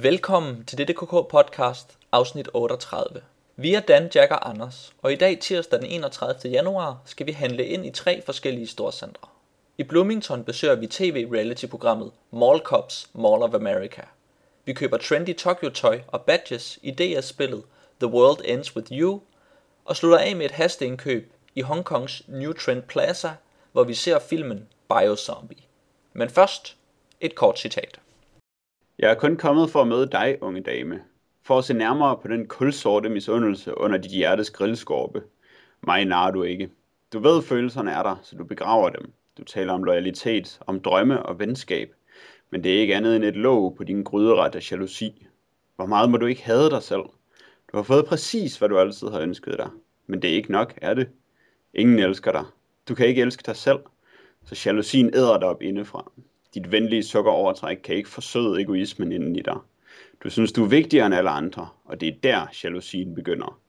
Velkommen til dette KK podcast, afsnit 38. Vi er Dan, Jack og Anders, og i dag tirsdag den 31. januar skal vi handle ind i tre forskellige storcentre. I Bloomington besøger vi tv-reality-programmet Mall Cops Mall of America. Vi køber trendy Tokyo-tøj og badges i DS-spillet The World Ends With You, og slutter af med et hasteindkøb i Hongkongs New Trend Plaza, hvor vi ser filmen Biozombie. Men først et kort citat. Jeg er kun kommet for at møde dig, unge dame. For at se nærmere på den kulsorte misundelse under dit hjertes grillskorpe. Mig narer du ikke. Du ved, følelserne er der, så du begraver dem. Du taler om loyalitet, om drømme og venskab. Men det er ikke andet end et låg på din gryderet af jalousi. Hvor meget må du ikke have dig selv? Du har fået præcis, hvad du altid har ønsket dig. Men det er ikke nok, er det? Ingen elsker dig. Du kan ikke elske dig selv. Så jalousien æder dig op indefra. Dit venlige sukkerovertræk kan ikke forsøde egoismen inden i dig. Du synes, du er vigtigere end alle andre, og det er der, jalousien begynder.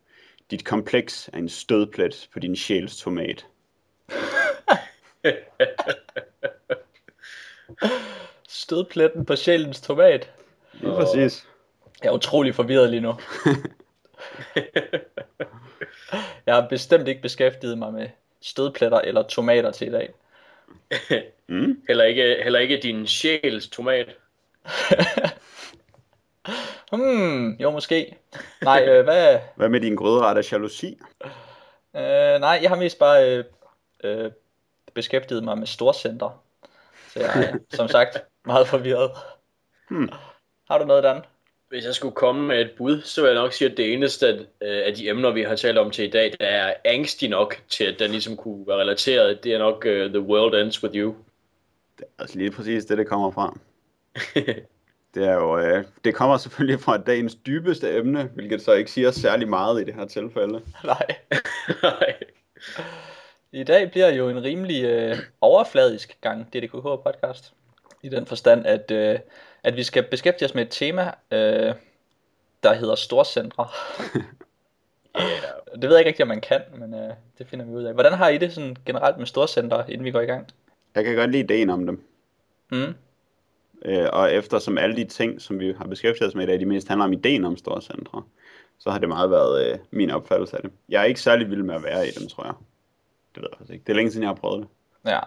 Dit kompleks er en stødplet på din sjæls tomat. Stødpletten på sjælens tomat. Lige præcis. Jeg er utrolig forvirret lige nu. jeg har bestemt ikke beskæftiget mig med stødpletter eller tomater til i dag. Mm. heller, ikke, heller ikke din sjæls tomat. hmm, jo måske. Nej, øh, hvad... Hvad med din grødret af jalousi? Øh, nej, jeg har mest bare øh, øh, beskæftiget mig med storcenter. Så jeg er, som sagt, meget forvirret. Hmm. Har du noget, Dan? Hvis jeg skulle komme med et bud, så vil jeg nok sige, at det eneste øh, af de emner, vi har talt om til i dag, der er angstig nok til, at den ligesom kunne være relateret. Det er nok uh, The World Ends With You. Det er altså lige præcis det, det kommer fra. det er jo, øh, det kommer selvfølgelig fra dagens dybeste emne, hvilket så ikke siger særlig meget i det her tilfælde. Nej. Nej. I dag bliver jo en rimelig øh, overfladisk gang DDKH podcast. I den forstand, at, øh, at vi skal beskæftige os med et tema, øh, der hedder storcentre. yeah. Det ved jeg ikke rigtig, om man kan, men øh, det finder vi ud af. Hvordan har I det sådan generelt med storcentre, inden vi går i gang? Jeg kan godt lide ideen om dem. Mm. Øh, og eftersom alle de ting, som vi har beskæftiget os med i dag, de mest handler om ideen om storcentre, så har det meget været øh, min opfattelse af det. Jeg er ikke særlig vild med at være i dem, tror jeg. Det ved jeg faktisk ikke. Det er længe siden, jeg har prøvet det. Ja.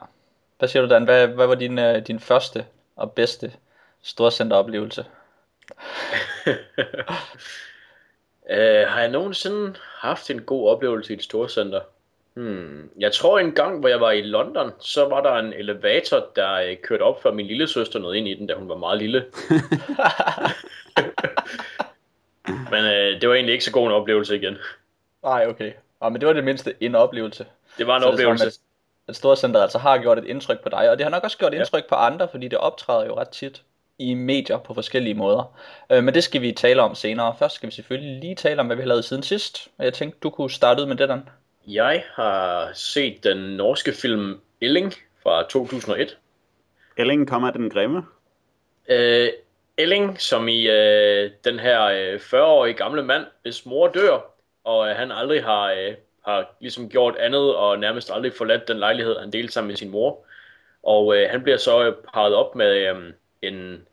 Hvad siger du, Dan? Hvad, hvad var din, øh, din første og bedste storcenteroplevelse? øh, har jeg nogensinde haft en god oplevelse i et storcenter? Hmm. Jeg tror en gang, hvor jeg var i London, så var der en elevator, der øh, kørte op for min lille søster noget ind i den, da hun var meget lille. men øh, det var egentlig ikke så god en oplevelse igen. Nej, okay. Ja, men det var det mindste en oplevelse. Det var en så oplevelse. Det, at, at Storcenteret altså har gjort et indtryk på dig, og det har nok også gjort indtryk ja. på andre, fordi det optræder jo ret tit i medier på forskellige måder. Øh, men det skal vi tale om senere. Først skal vi selvfølgelig lige tale om, hvad vi har lavet siden sidst. Og jeg tænkte, du kunne starte ud med det, Dan. Jeg har set den norske film Elling fra 2001. Elling kommer den grimme? Øh, Elling, som i øh, den her øh, 40-årige gamle mand, hvis mor dør, og øh, han aldrig har, øh, har ligesom gjort andet, og nærmest aldrig forladt den lejlighed, han delte sammen med sin mor. Og øh, han bliver så øh, parret op med øh, en,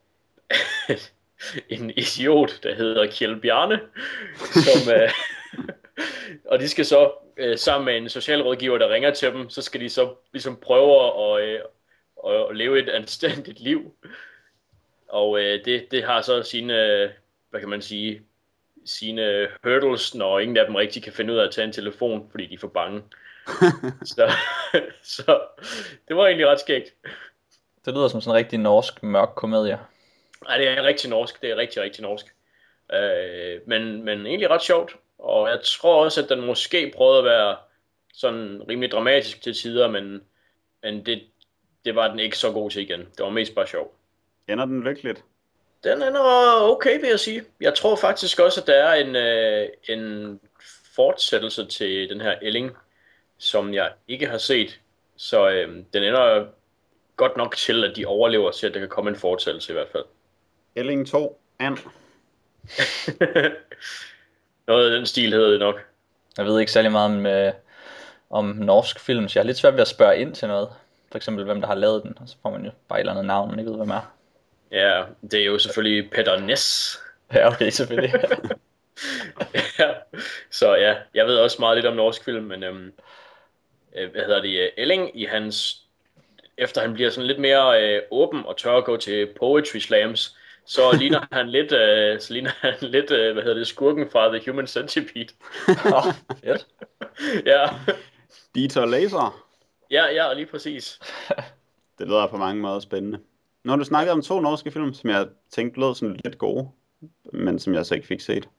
en idiot, der hedder Kjell Bjarne, som... Øh, og de skal så øh, sammen med en socialrådgiver, der ringer til dem, så skal de så ligesom prøve at, øh, at leve et anstændigt liv. Og øh, det, det har så sine, øh, hvad kan man sige, sine hurdles, når ingen af dem rigtig kan finde ud af at tage en telefon, fordi de er for bange. så, så det var egentlig ret skægt. Det lyder som sådan en rigtig norsk mørk komedie. Nej, det er rigtig norsk. Det er rigtig, rigtig norsk. Øh, men, men egentlig ret sjovt. Og jeg tror også, at den måske prøvede at være sådan rimelig dramatisk til tider, men, men det, det var den ikke så god til igen. Det var mest bare sjov. Ender den lykkeligt? Den ender okay, vil jeg sige. Jeg tror faktisk også, at der er en, øh, en fortsættelse til den her Elling, som jeg ikke har set. Så øh, den ender godt nok til, at de overlever til, at der kan komme en fortsættelse i hvert fald. Elling 2, and. Noget af den stil hedder det nok. Jeg ved ikke særlig meget om, øh, om norsk film, så jeg har lidt svært ved at spørge ind til noget. For eksempel, hvem der har lavet den, og så får man jo bare et eller andet navn, man ikke ved, hvem er. Ja, det er jo selvfølgelig Peter Ness. Ja, okay, selvfølgelig. ja, så ja, jeg ved også meget lidt om norsk film, men øhm, øh, hvad hedder det, øh, Elling i hans, efter han bliver sådan lidt mere øh, åben og tør at gå til poetry slams, så ligner han lidt, øh, så ligner han lidt, øh, hvad hedder det, skurken fra The Human Centipede. Åh, oh, fedt. ja, Dieter Laser. ja, ja, lige præcis. Det lyder på mange måder spændende. Nu har du snakket om to norske film, som jeg tænkte lød sådan lidt gode, men som jeg så ikke fik set.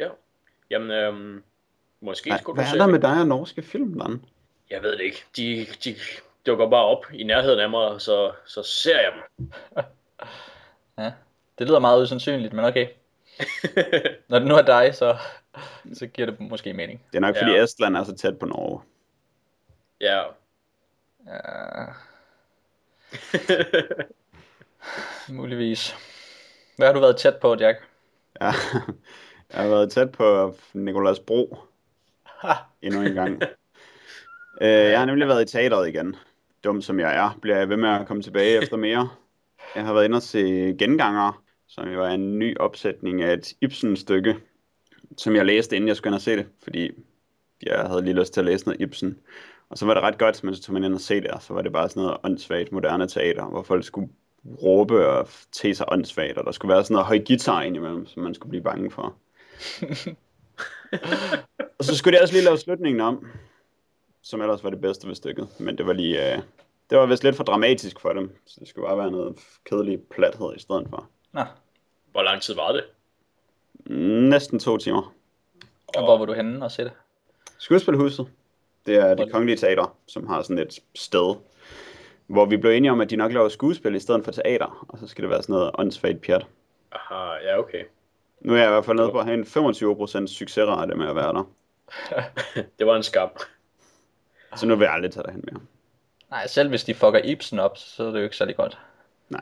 Ja, jamen, øhm, måske Ej, skulle hvad du er se der med dig og norske film, Dan? Jeg ved det ikke. De, de dukker bare op i nærheden af mig, så, så ser jeg dem. Ja, det lyder meget usandsynligt, men okay. Når det nu er dig, så, så giver det måske mening. Det er nok, fordi Ja. Estland er så tæt på Norge. ja. Ja, muligvis. Hvad har du været tæt på, Jack? Ja. Jeg har været tæt på Nikolas Bro Ha! endnu en gang. Øh, jeg har nemlig været i teateret igen. Dum som jeg er, bliver jeg ved med at komme tilbage efter mere. Jeg har været inde og se Genganger, som jo er en ny opsætning af et Ibsen-stykke, som jeg læste, inden jeg skulle ind og se det, fordi jeg havde lige lyst til at læse noget Ibsen. Og så var det ret godt, men så tog man ind og se det, og så var det bare sådan noget åndssvagt moderne teater, hvor folk skulle råbe og te sig åndssvagt, og der skulle være sådan noget høj guitar indimellem, som man skulle blive bange for. og så skulle de også lige lave slutningen om, som ellers var det bedste ved stykket, men det var lige, øh, det var vist lidt for dramatisk for dem, så det skulle bare være noget kedelig plathed i stedet for. Nå, Hvor lang tid var det? Næsten to timer. og hvor var du henne og se det? Skuespilhuset, det er det kongelige teater, som har sådan et sted, hvor vi blev enige om, at de nok laver skuespil i stedet for teater, og så skal det være sådan noget åndssvagt pjat. Aha, ja, okay. Nu er jeg i hvert fald nede på at have en 25% succesrate med at være der. Det var en skam. Så nu vil jeg aldrig tage derhen mere. Nej, selv hvis de fucker Ibsen op, så er det jo ikke særlig godt. Nej.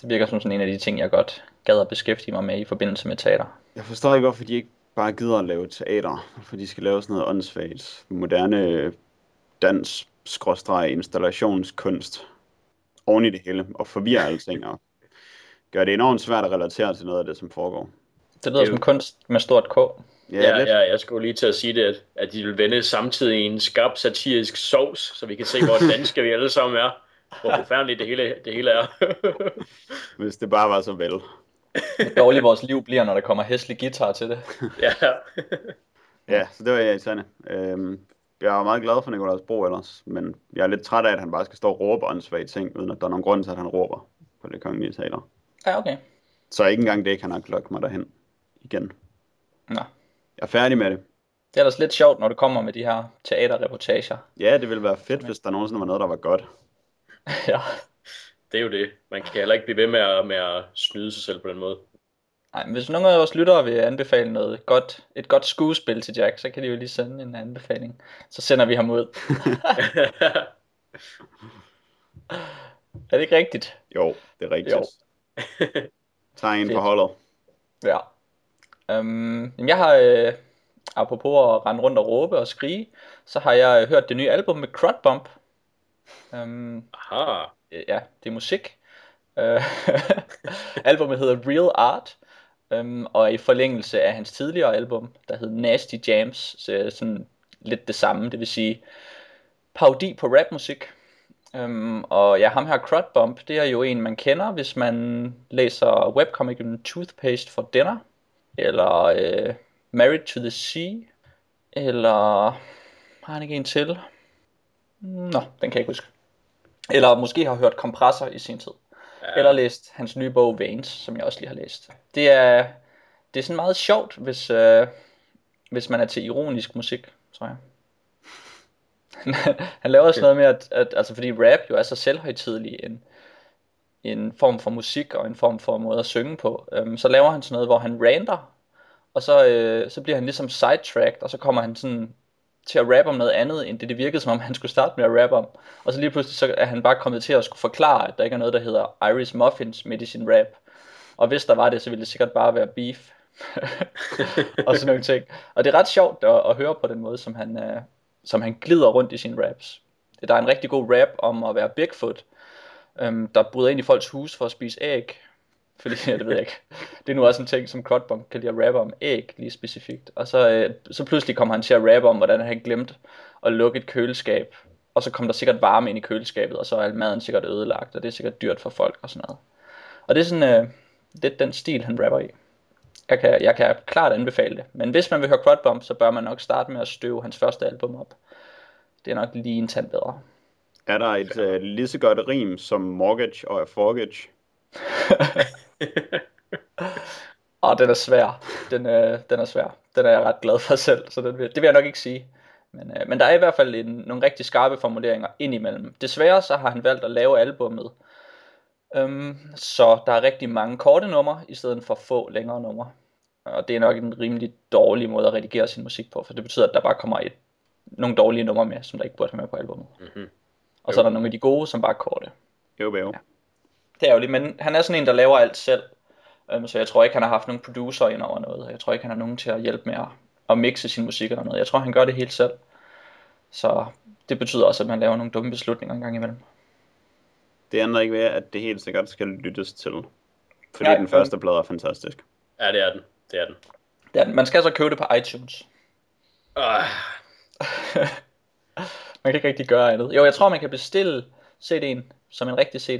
Det virker som sådan en af de ting, jeg godt gad at beskæftige mig med i forbindelse med teater. Jeg forstår ikke, hvorfor de ikke bare gider at lave teater. Hvorfor de skal lave sådan noget åndssvagt, moderne dans, skråstreg, installationskunst oven i det hele, og forvirre alting, og gør det enormt svært at relatere til noget af det, som foregår. Det lyder Det som kunst med stort K. Ja, Ja, lidt. ja, jeg skulle lige til at sige det, at, at de vil vende samtidig i en skarp satirisk sovs, så vi kan se, hvor danske vi alle sammen er. Hvor forfærdeligt det hele, det hele er. Hvis det bare var så vel. Hvor dårligt vores liv bliver, når der kommer hæslig guitar til det. ja. Ja, så det var irriterende. Øhm, jeg er meget glad for Nicolas Bro ellers, men jeg er lidt træt af, at han bare skal stå og råbe åndssvage ting, uden at der er nogen grund til, at han råber på det kongelige teater. Ja, okay. Så ikke engang det kan nok lokke mig derhen igen. Nå. Jeg er færdig med det. Det er ellers lidt sjovt, når du kommer med de her teaterreportager. Ja, det ville være fedt, hvis der nogensinde var noget, der var godt. ja. Det er jo det. Man kan heller ikke blive ved med at, med at snyde sig selv på den måde. Nej, men hvis nogle af vores lyttere vil anbefale noget godt, et godt skuespil til Jack, så kan de jo lige sende en anbefaling. Så sender vi ham ud. Er det ikke rigtigt? Jo, det er rigtigt. Jo. Tag en på holdet. Ja. Øhm, jeg har, øh, apropos at rende rundt og råbe og skrige, så har jeg øh, hørt det nye album med Crud Bump. Øhm, Aha. øh, ja, det er musik. Øh, albumet hedder Real Art, øhm, og i forlængelse af hans tidligere album, der hed Nasty Jams, så er sådan lidt det samme, det vil sige parodi på rapmusik. Øhm, og ja, ham her Crud Bump, det er jo en, man kender, hvis man læser webcomicen Toothpaste for Dinner, eller øh, Married to the Sea, eller har han ikke en til? Nå, den kan jeg ikke huske. Eller måske har hørt Kompressor i sin tid. Ja. Eller læst hans nye bog Veins, som jeg også lige har læst. Det er, det er sådan meget sjovt, hvis, øh, hvis man er til ironisk musik, tror jeg. Han laver også noget med, at, at altså fordi rap jo er så selvhøjtidelig en, en form for musik og en form for måde at synge på, øhm, så laver han sådan noget, hvor han rander, og så, øh, så bliver han ligesom sidetracked, og så kommer han sådan til at rappe om noget andet, end det det virkede som om han skulle starte med at rappe om. Og så lige pludselig så er han bare kommet til at skulle forklare, at der ikke er noget, der hedder Iris Muffins Medicine rap. Og hvis der var det, så ville det sikkert bare være beef. og sådan nogle ting. Og det er ret sjovt at, at høre på den måde, som han, øh, som han glider rundt i sine raps. Der er en rigtig god rap om at være Bigfoot, øhm, der bryder ind i folks hus for at spise æg. Fordi, ja, det ved jeg ikke. Det er nu også en ting, som Crudbump kan lide at rappe om æg, lige specifikt. Og så, øh, så pludselig kommer han til at rappe om, hvordan han glemt at lukke et køleskab. Og så kom der sikkert varme ind i køleskabet, og så er maden sikkert ødelagt, og det er sikkert dyrt for folk og sådan noget. Og det er sådan, øh, det er den stil, han rapper i. Jeg kan, jeg kan klart anbefale det. Men hvis man vil høre Crudbump, så bør man nok starte med at støve hans første album op. Det er nok lige en tand bedre. Er der et øh, lige så godt rim som mortgage og forgage? Og den er svær. Den, øh, den er svær. Den er jeg ret glad for selv, så den vil, det vil jeg nok ikke sige. Men, øh, men der er i hvert fald en, nogle rigtig skarpe formuleringer indimellem. Desværre så har han valgt at lave albummet. Øhm, så der er rigtig mange korte numre, i stedet for få længere numre. Og det er nok en rimelig dårlig måde at redigere sin musik på, for det betyder, at der bare kommer et, nogle dårlige numre med, som der ikke burde være med på albummet. Mm-hmm. Og så er der nogle af de gode, som bare er korte. Jo, jo. Ja. Det er jo men han er sådan en, der laver alt selv. Um, så jeg tror ikke, han har haft nogen producer ind over noget. Jeg tror ikke, han har nogen til at hjælpe med at, at mixe sin musik eller noget. Jeg tror, han gør det helt selv. Så det betyder også, at man laver nogle dumme beslutninger en gang imellem. Det ændrer ikke ved, at det helt sikkert skal lyttes til. Fordi Nej, den første plade er fantastisk. Ja, det er den. Det er den. Det er, den. man skal så købe det på iTunes. Uh, man kan ikke rigtig gøre andet. Jo, jeg tror, man kan bestille CD'en som en rigtig CD.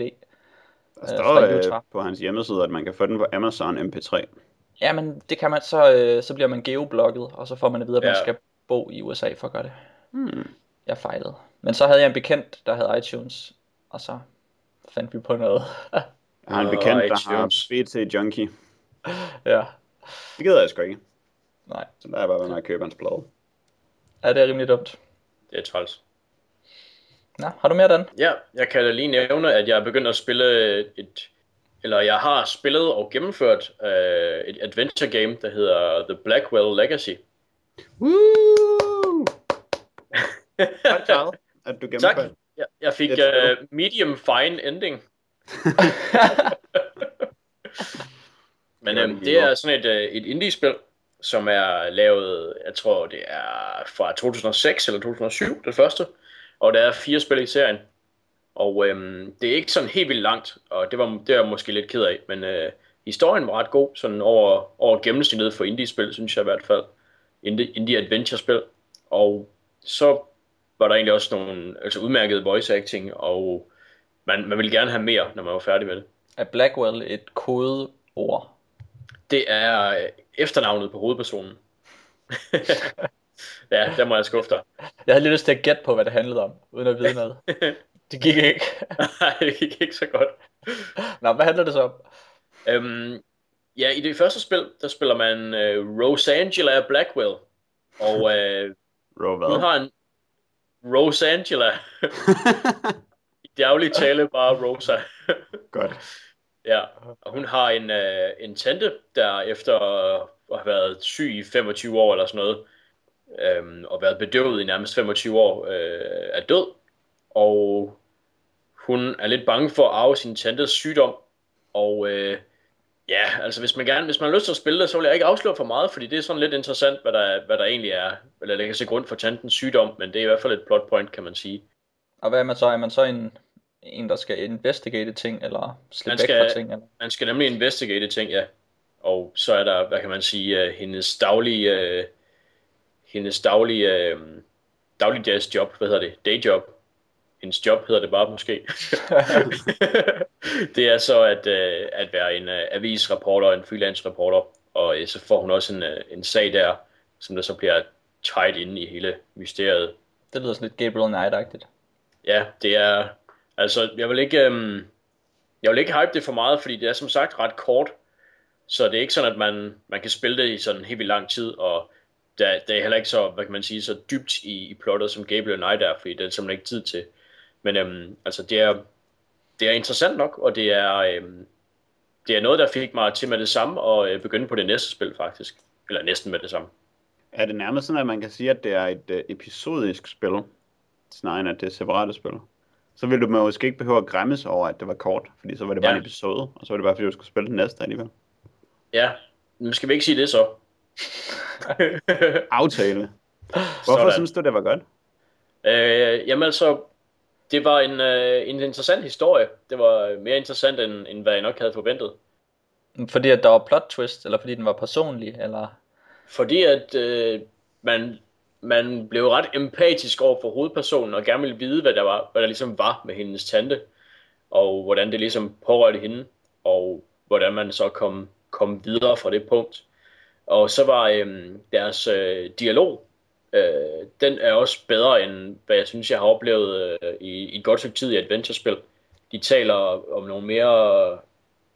Der Øh, står øh, på hans hjemmeside, at man kan få den på Amazon MP3. Ja, men det kan man så, øh, så bliver man geoblogget, og så får man at vide, at man Ja. skal bo i USA for at gøre det. Hmm. Jeg fejlede. Men så havde jeg en bekendt, der havde iTunes, og så fandt vi på noget. Jeg har en bekendt, der har iTunes. BT Junkie. ja, Det gider jeg sgu ikke. nej. Så der er jeg bare ved at købe hans plade. Ja, det er rimelig dumt. Det er træls. Nå, har du mere, Dan? Ja, jeg kan da lige nævne, at jeg er begyndt at spille et, eller jeg har spillet og gennemført øh, et adventure game, der hedder The Blackwell Legacy. Woo! Tak, Charles, at du Tak. gennemførte. Jeg, jeg fik uh, medium fine ending. Men øhm, det det er sådan et, øh, et indie-spil, som er lavet, jeg tror det er fra 2006 eller 2007, det første. Og der er fire spil i serien. Og øhm, det er ikke sådan helt vildt langt, og det var, det er jeg måske lidt ked af. Men øh, historien var ret god, sådan over, over gennemsnittet for indie-spil, synes jeg i hvert fald. Indie, indie-adventure-spil. Og så var der egentlig også nogle altså udmærkede voice acting, og man, man ville gerne have mere, når man var færdig med det. Er Blackwell et kodeord? Det er øh, efternavnet på hovedpersonen. ja, der må jeg skuffe dig. Jeg havde lidt lyst til at gætte på, hvad det handlede om, uden at vide noget. Det gik ikke. Nej, det gik ikke så godt. Nå, hvad handler det så om? Øhm, ja, i det første spil, der spiller man øh, Rosangela Blackwell. Og øh, Ro, hun har en Rosangela. I daglig tale bare Rosa. Godt. Ja, og hun har en, øh, en tante, der efter at have været syg i 25 år eller sådan noget, øhm, og været bedøvet i nærmest 25 år, øh, er død. Og hun er lidt bange for at arve sin tantes sygdom. Og øh, ja, altså hvis man gerne, hvis man har lyst til at spille det, så vil jeg ikke afsløre for meget, fordi det er sådan lidt interessant, hvad der, hvad der egentlig er, eller kan se grund for tantens sygdom, men det er i hvert fald et plot point, kan man sige. Og hvad er man så? Er man så en, en der skal investigate ting, eller slippe Man væk fra ting? Eller? Man skal nemlig investigate ting, ja. Og så er der, hvad kan man sige, øh, hendes daglige, øh, hendes daglige, øh, dagligdags job, hvad hedder det, dayjob. Hendes job hedder det bare måske. det er så at, øh, at være en øh, avisreporter, en freelance reporter, og øh, så får hun også en, øh, en sag der, som der så bliver tied inde i hele mysteriet. Det lyder sådan lidt Gabriel Knight-agtigt. Ja, det er, altså, jeg vil ikke, øhm, jeg vil ikke hype det for meget, fordi det er som sagt ret kort, så det er ikke sådan, at man, man kan spille det i sådan helt vildt lang tid, og der, det er heller ikke så, hvad kan man sige, så dybt i, i plottet, som Gabriel Knight er, fordi det er simpelthen ikke tid til. Men øhm, altså, det er, det er interessant nok, og det er, øhm, det er noget, der fik mig til med det samme, og øh, begynde på det næste spil faktisk. Eller næsten med det samme. Er det nærmest sådan, at man kan sige, at det er et øh, episodisk spil, snarere end at det er separate spil? Så ville du måske ikke behøve at græmmes over, at det var kort, fordi så var det bare Ja. en episode, og så var det bare, fordi du skulle spille den næste alligevel. Ja, nu skal vi ikke sige det så. Aftale. Hvorfor Sådan. synes du, det var godt? Øh, jamen altså, det var en, øh, en interessant historie. Det var mere interessant, end, end hvad jeg nok havde forventet. Fordi at der var plot twist, eller fordi den var personlig, eller... Fordi at øh, man, man blev ret empatisk over for hovedpersonen, og gerne ville vide, hvad der, var, hvad der ligesom var med hendes tante, og hvordan det ligesom pårørte hende, og hvordan man så kom, kom videre fra det punkt. Og så var øh, deres øh, dialog, øh, den er også bedre end, hvad jeg synes, jeg har oplevet øh, i, i et godt stykke tid i adventure-spil. De taler om nogle mere,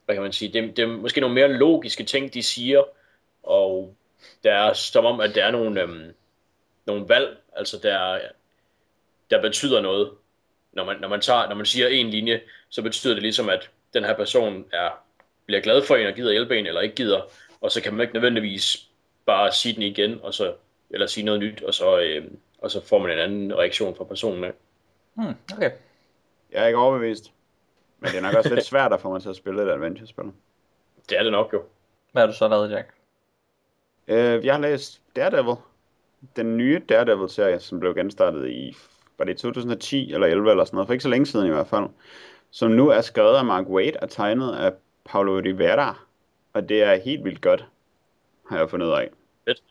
hvad kan man sige, det, det er måske nogle mere logiske ting, de siger, og der er som om, at der er nogle, øh, nogle valg, altså der, der betyder noget. Når man, når, man tager, når man siger en linje, så betyder det ligesom, at den her person er, bliver glad for en og gider hjælpe en, eller ikke gider, og så kan man ikke nødvendigvis bare sige den igen, og så, eller sige noget nyt, og så, øh, og så får man en anden reaktion fra personen. Af. Hmm, okay. Jeg er ikke overbevist. Men det er nok også lidt svært at få mig til at spille et adventure-spil. Det er det nok jo. Hvad har du så lavet, Jack? Øh, jeg har læst Daredevil. Den nye Daredevil-serie, som blev genstartet i, var det 2010 eller 11 eller sådan noget, for ikke så længe siden i hvert fald. Som nu er skrevet af Mark Waid og tegnet af Paulo Rivera. Og det er helt vildt godt, har jeg fundet ud af. Fedt.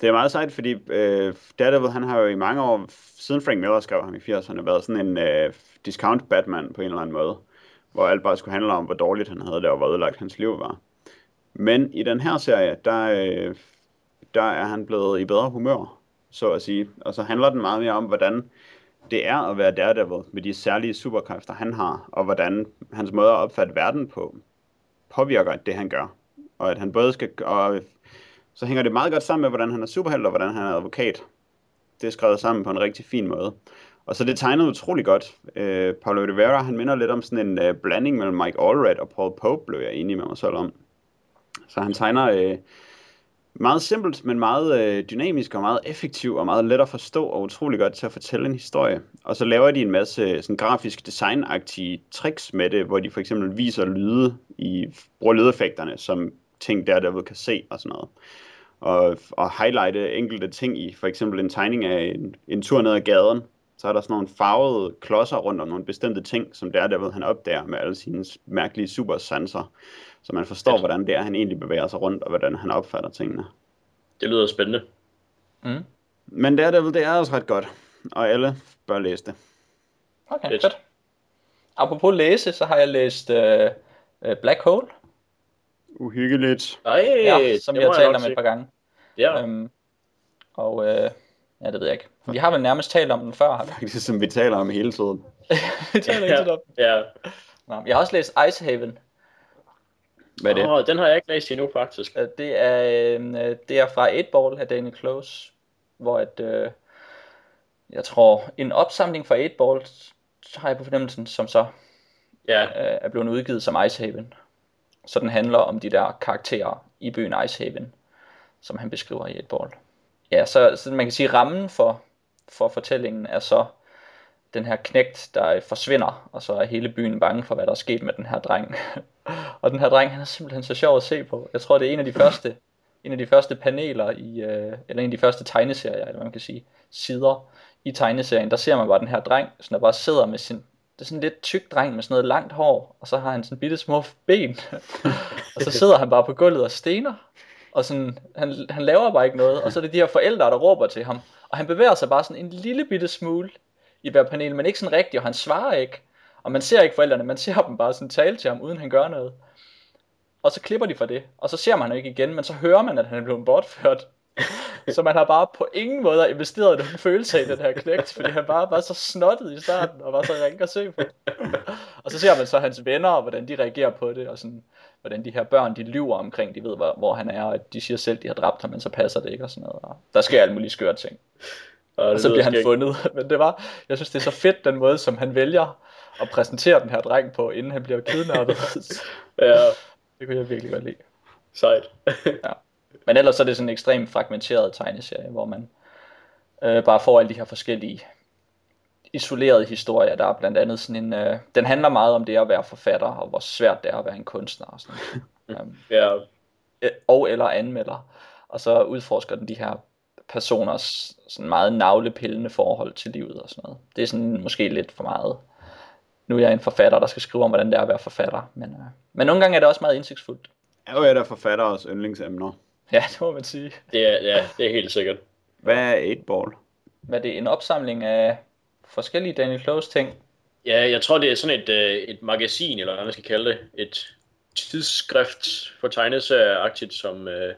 Det er meget sejt, fordi øh, Daredevil, han har jo i mange år, siden Frank Miller skrev ham i 80'erne, været sådan en øh, discount Batman på en eller anden måde. Hvor alt bare skulle handle om, hvor dårligt han havde det, og hvor ødelagt hans liv var. Men i den her serie, der, øh, der er han blevet i bedre humør, så at sige. Og så handler den meget mere om, hvordan det er at være Daredevil med de særlige superkræfter, han har, og hvordan hans måde at opfatte verden på påvirker det, han gør. Og at han både skal... Og så hænger det meget godt sammen med, hvordan han er superhelt, og hvordan han er advokat. Det er skrevet sammen på en rigtig fin måde. Og så det tegnet utrolig godt. Øh, Paulo Rivera, han minder lidt om sådan en øh, blanding mellem Mike Allred og Paul Pope, blev jeg enig med mig selv om. Så han tegner øh, meget simpelt, men meget øh, dynamisk og meget effektiv og meget let at forstå og utrolig godt til at fortælle en historie. Og så laver de en masse øh, sådan grafisk designagtige tricks med det, hvor de for eksempel viser lyde i, bruger lydeffekterne som ting der, derved kan se og sådan noget. Og, og highlighte enkelte ting i, for eksempel en tegning af en, en tur ned ad gaden, så er der sådan nogle farvede klodser rundt om nogle bestemte ting, som der, derved han opdager med alle sine mærkelige supersanser. Så man forstår, hvordan det er, han egentlig bevæger sig rundt, og hvordan han opfatter tingene. Det lyder spændende. Mm. Men Daredevil, det er også ret godt, og alle bør læse det. Okay, Fedt. fedt. Apropos læse, så har jeg læst øh, øh, Black Hole, Uhyggeligt. Ej, ja, som det vi har må jeg talt nok om et par gange. Ja, Øhm, og øh, ja, det ved jeg ikke. Vi har vel nærmest talt om den før, har vi? Faktisk som vi taler om hele tiden. vi taler ikke ja, tit om den. ja. Nå, jeg har også læst Icehaven. Hvad er det? Oh, den har jeg ikke læst endnu, faktisk. Øh, Det er, øh, det er fra 8 Ball af Daniel Close, hvor at, øh, jeg tror, en opsamling fra 8 Ball, har jeg på fornemmelsen, som så Ja, øh, er blevet udgivet som Icehaven. Så den handler om de der karakterer i byen Icehaven, som han beskriver i et ball. Ja, så, så man kan sige, rammen for, for fortællingen er så den her knægt, der forsvinder, og så er hele byen bange for, hvad der er sket med den her dreng. og den her dreng, han er simpelthen så sjov at se på. Jeg tror, det er en af de første, en af de første paneler i, øh, eller en af de første tegneserier, eller hvad man kan sige, sider i tegneserien, der ser man bare den her dreng, som der bare sidder med sin, det er sådan en lidt tyk dreng med sådan noget langt hår, og så har han sådan bitte små ben, og så sidder han bare på gulvet og stener, og sådan, han, han laver bare ikke noget, og så er det de her forældre, der råber til ham, og han bevæger sig bare sådan en lille bitte smule i hver panel, men ikke sådan rigtigt, og han svarer ikke, og man ser ikke forældrene, man ser dem bare sådan tale til ham, uden han gør noget. Og så klipper de fra det, og så ser man ham ikke igen, men så hører man, at han er blevet bortført. så man har bare på ingen måde investeret den følelse i den her knægt, fordi han bare var så snottet i starten, og var så ringe at se på. og så ser man så hans venner, og hvordan de reagerer på det, og sådan, hvordan de her børn, de lyver omkring, de ved, hvor, hvor han er, og de siger selv, de har dræbt ham, men så passer det ikke, og sådan noget. Og der sker alle mulige skøre ting. Og, Og så bliver han fundet. Men det var, jeg synes, det er så fedt, den måde, som han vælger at præsentere den her dreng på, inden han bliver kidnappet. Ja, det kunne jeg virkelig godt lide. sejt. Ja. Men ellers så er det sådan en ekstremt fragmenteret tegneserie, hvor man øh, bare får alle de her forskellige isolerede historier. Der er blandt andet sådan en, øh, den handler meget om det at være forfatter, og hvor svært det er at være en kunstner og sådan um, ja, og eller anmelder. Og så udforsker den de her personers sådan meget navlepillende forhold til livet og sådan noget. Det er sådan måske lidt for meget. Nu er jeg en forfatter, der skal skrive om, hvordan det er at være forfatter. Men, øh, men nogle gange er det også meget indsigtsfuldt. Er jo et af forfatteres yndlingsemner. Ja, det må man sige. Det er, ja, det er helt sikkert. Hvad er 8-ball? Hvad er det? En opsamling af forskellige Daniel Close ting? Ja, jeg tror, det er sådan et, øh, et magasin, eller hvad man skal kalde det. Et tidsskrift for tegneserieagtigt, som, øh,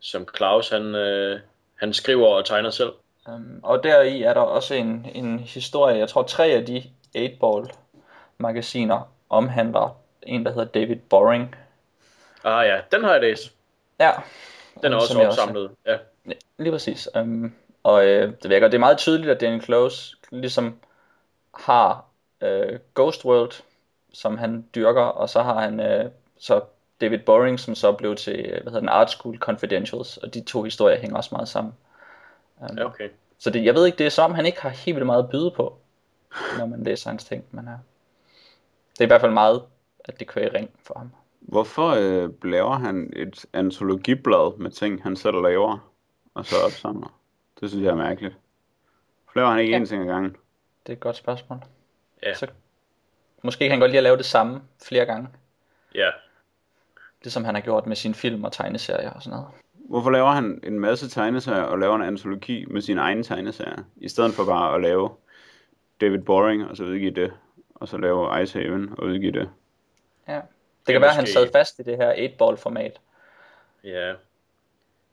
som Claus han, øh, han skriver og tegner selv. Um, og deri er der også en, en historie, jeg tror tre af de 8-ball magasiner omhandler en, der hedder David Boring. Ah ja, den har jeg læst. Ja. Den er også opsamlet. Ja. Lige præcis. Um, og øh, det virker, det er meget tydeligt, at Daniel Close ligesom har øh, Ghost World, som han dyrker, og så har han øh, så David Boring, som så blev til, øh, hvad hedder den, Art School Confidentials, og de to historier hænger også meget sammen. Um, ja, okay. Så det, jeg ved ikke, det er som om, han ikke har helt vildt meget at byde på, når man læser hans ting, men uh, det er i hvert fald meget, at det kører i ring for ham. Hvorfor øh, laver han et antologiblad med ting, han selv laver, og så opsamler? Det synes jeg er mærkeligt. Hvorfor laver han ikke Ja. én ting ad gangen? Det er et godt spørgsmål. Ja. Så måske kan han godt lide at lave det samme flere gange, Ja. Ligesom han har gjort med sine film og tegneserier og sådan noget. Hvorfor laver han en masse tegneserier og laver en antologi med sine egne tegneserier, i stedet for bare at lave David Boring og så udgive det, og så lave Icehaven og udgive det? Ja. Det Det kan være, at han måske- sad fast i det her 8-ball-format. Ja.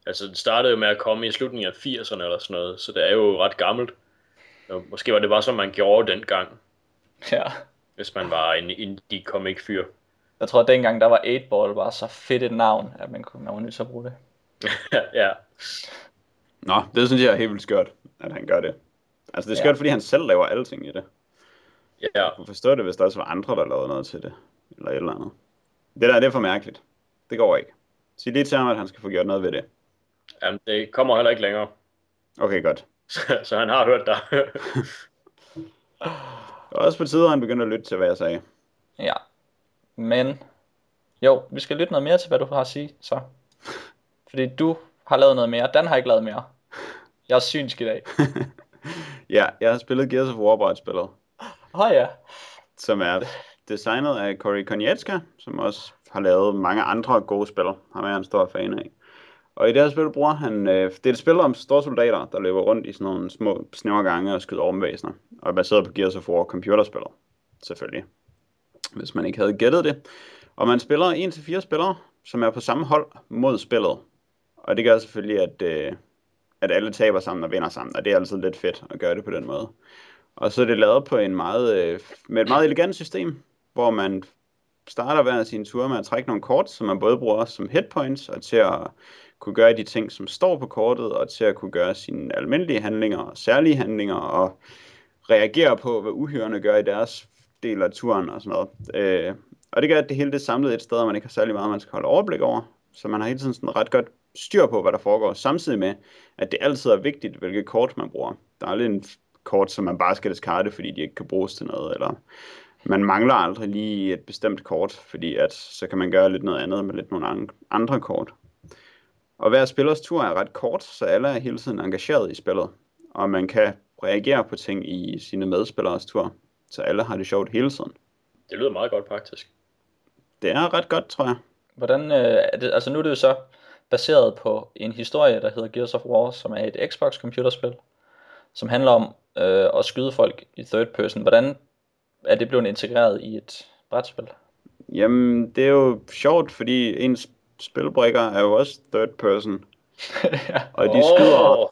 Altså, den startede jo med at komme i slutningen af 80'erne eller sådan noget, så det er jo ret gammelt. Og måske var det bare som man gjorde dengang, Ja. hvis man var en indie comic fyr. Jeg tror, at dengang der var 8-ball var så fedt et navn, at man kunne man var nødt til at bruge det. ja. Nå, det synes jeg er helt vildt skørt, at han gør det. Altså det er Ja. skørt, fordi han selv laver alting i det. Ja. Jeg kunne forstå det, hvis der også var andre, der lavede noget til det. Eller et eller andet. Det der, det er for mærkeligt. Det går ikke. Sig lige til ham, at han skal få gjort noget ved det. Jamen, det kommer heller ikke længere. Okay, godt. så han har hørt dig. Det var også på tide, at han begyndte at lytte til, hvad jeg sagde. Ja. Men, jo, vi skal lytte noget mere til, hvad du har at sige, så. Fordi du har lavet noget mere. Dan har ikke lavet mere. Jeg er synsk i dag. Ja, jeg har spillet Gears of War brætspillet, Åh oh, ja. som er designet af Cory Konietzka, som også har lavet mange andre gode spil. Ham er en stor fan af. Og i det her spil bruger han... Øh, det er et spil om store soldater, der løber rundt i sådan nogle små snævre gange og skyder ormvæsener. Og er baseret på Gears of War computerspillet, selvfølgelig. Hvis man ikke havde gættet det. Og man spiller 1-4 spillere, som er på samme hold mod spillet. Og det gør selvfølgelig, at, øh, at alle taber sammen og vinder sammen. Og det er altid lidt fedt at gøre det på den måde. Og så er det lavet på en meget, øh, med et meget elegant system, hvor man starter hver sin tur med at trække nogle kort, som man både bruger som hitpoints og til at kunne gøre de ting, som står på kortet, og til at kunne gøre sine almindelige handlinger og særlige handlinger, og reagere på, hvad uhyrerne gør i deres del af turen og sådan noget. Øh, og det gør, at det hele det er samlet et sted, og man ikke har særlig meget, man skal holde overblik over. Så man har hele tiden sådan ret godt styr på, hvad der foregår, samtidig med, at det altid er vigtigt, hvilke kort man bruger. Der er aldrig en kort, som man bare skal diskarde, fordi de ikke kan bruges til noget, eller man mangler aldrig lige et bestemt kort, fordi at så kan man gøre lidt noget andet med lidt nogle andre kort. Og hver spillers tur er ret kort, så alle er hele tiden engageret i spillet, og man kan reagere på ting i sine medspillers tur, så alle har det sjovt hele tiden. det lyder meget godt, faktisk. Det er ret godt, tror jeg. Hvordan, øh, er det, altså nu er det jo så baseret på en historie, der hedder Gears of War, som er et Xbox computerspil, som handler om øh, at skyde folk i third person. Hvordan er det blevet integreret i et brætspil? Jamen, det er jo sjovt, fordi ens spilbrikker er jo også third person, ja. og de skyder... Åh,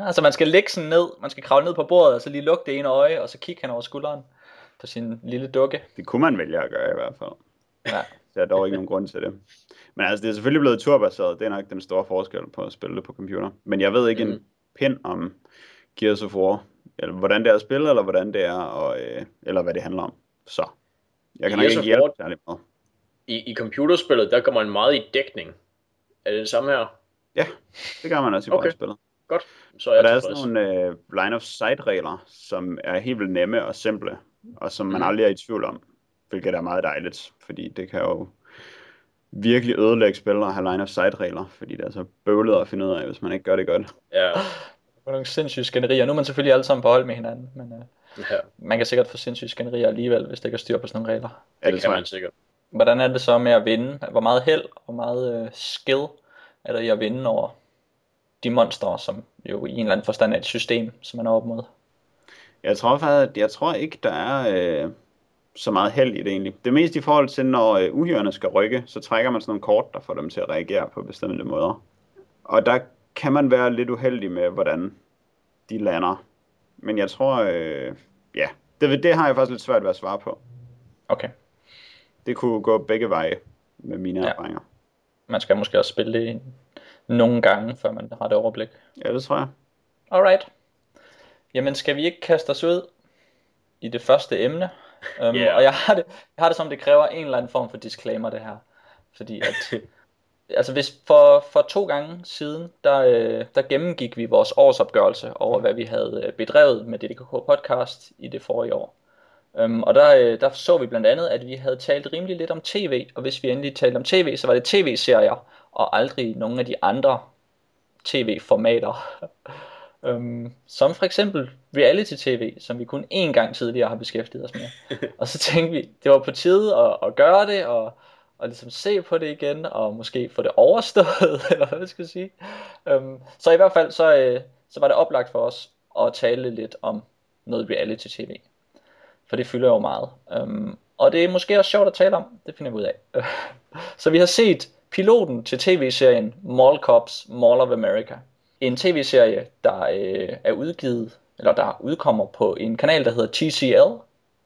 Altså man skal lægge sådan ned, man skal kravle ned på bordet, og så lige lukke det ene øje, og så kigge hen over skulderen på sin lille dukke. Det kunne man vælge at gøre i hvert fald. Ja. Der er dog ikke nogen grund til det. Men altså, det er selvfølgelig blevet turbaseret. Det er nok den store forskel på at spille det på computer. Men jeg ved ikke mm. en pind om Gears of War. Eller hvordan det er at spille, eller hvordan det er, og, øh, eller hvad det handler om. Så. Jeg kan nok Gears ikke hjælpe War- særlig meget. I, I computerspillet, der går man meget i dækning. Er det det samme her? Ja, det gør man også i Okay. okay. Godt, så er Og jeg der er sådan nogle øh, line of sight regler, som er helt vildt nemme og simple, og som man Mhm. aldrig er i tvivl om, hvilket er meget dejligt, fordi det kan jo virkelig ødelægge spillere at have line of sight regler, fordi det er så bøvlet at finde ud af, hvis man ikke gør det godt. Ja, Det var nogle sindssyge skænderier. Nu er man selvfølgelig alle sammen på hold med hinanden, men øh, ja man kan sikkert få sindssyge skænderier alligevel, hvis det ikke er styr på sådan nogle regler. Ja, det det kan man sikkert. Hvordan er det så med at vinde? Hvor meget held og hvor meget øh, skill er der i at vinde over de monstre, som jo i en eller anden forstand er et system, som man er op mod? Jeg tror faktisk, jeg tror ikke, der er øh, så meget held i det egentlig. Det er mest i forhold til, når øh, uhyrerne skal rykke, så trækker man sådan nogle kort, der får dem til at reagere på bestemte måder. Og der kan man være lidt uheldig med, hvordan de lander. Men jeg tror, øh, ja, det, det har jeg faktisk lidt svært ved at svare på. Okay, Det kunne gå begge veje med mine Ja. erfaringer. man skal måske også spille det nogle gange, før man har det overblik. Ja, det tror jeg. Alright. Jamen, skal vi ikke kaste os ud i det første emne? Um, Ja. Og jeg har, det, jeg har det som, det kræver en eller anden form for disclaimer, det her. Fordi at, altså hvis for, for to gange siden, der, øh, der gennemgik vi vores årsopgørelse over, hvad vi havde øh, bedrevet med DDKK podcast i det forrige år. Um, og der, øh, der så vi blandt andet, at vi havde talt rimelig lidt om tv, og hvis vi endelig talte om tv, så var det tv-serier, og aldrig nogle af de andre tv-formater. Um, som for eksempel reality-tv, som vi kun én gang tidligere har beskæftiget os med. og så tænkte vi, det var på tide at, at gøre det, og, og ligesom se på det igen, og måske få det overstået, eller hvad skal jeg sige. Um, så i hvert fald, så, øh, så var det oplagt for os at tale lidt om noget reality-tv. For det fylder jo meget. Um, og det er måske også sjovt at tale om, det finder vi ud af. så vi har set piloten til tv-serien Mall Cops, Mall of America en tv-serie, der øh, er udgivet, eller der udkommer på en kanal, der hedder TCL.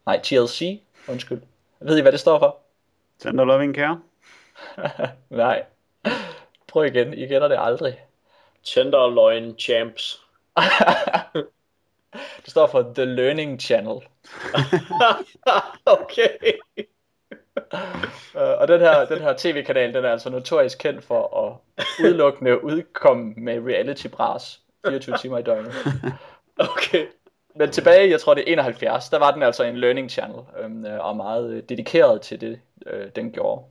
Nej, TLC, undskyld. Ved I, hvad det står for? Tender Loving Care. Nej. Prøv igen, I gætter det aldrig. Tenderloin Champs. Det står for The Learning Channel. okay. Uh, og den her, den her tv-kanal, den er altså notorisk kendt for at udelukkende udkomme med reality-bras 24 timer i døgnet. Okay. Men tilbage, jeg tror det er 71, der var den altså en learning channel, øhm, øh, og meget øh, dedikeret til det, øh, den gjorde.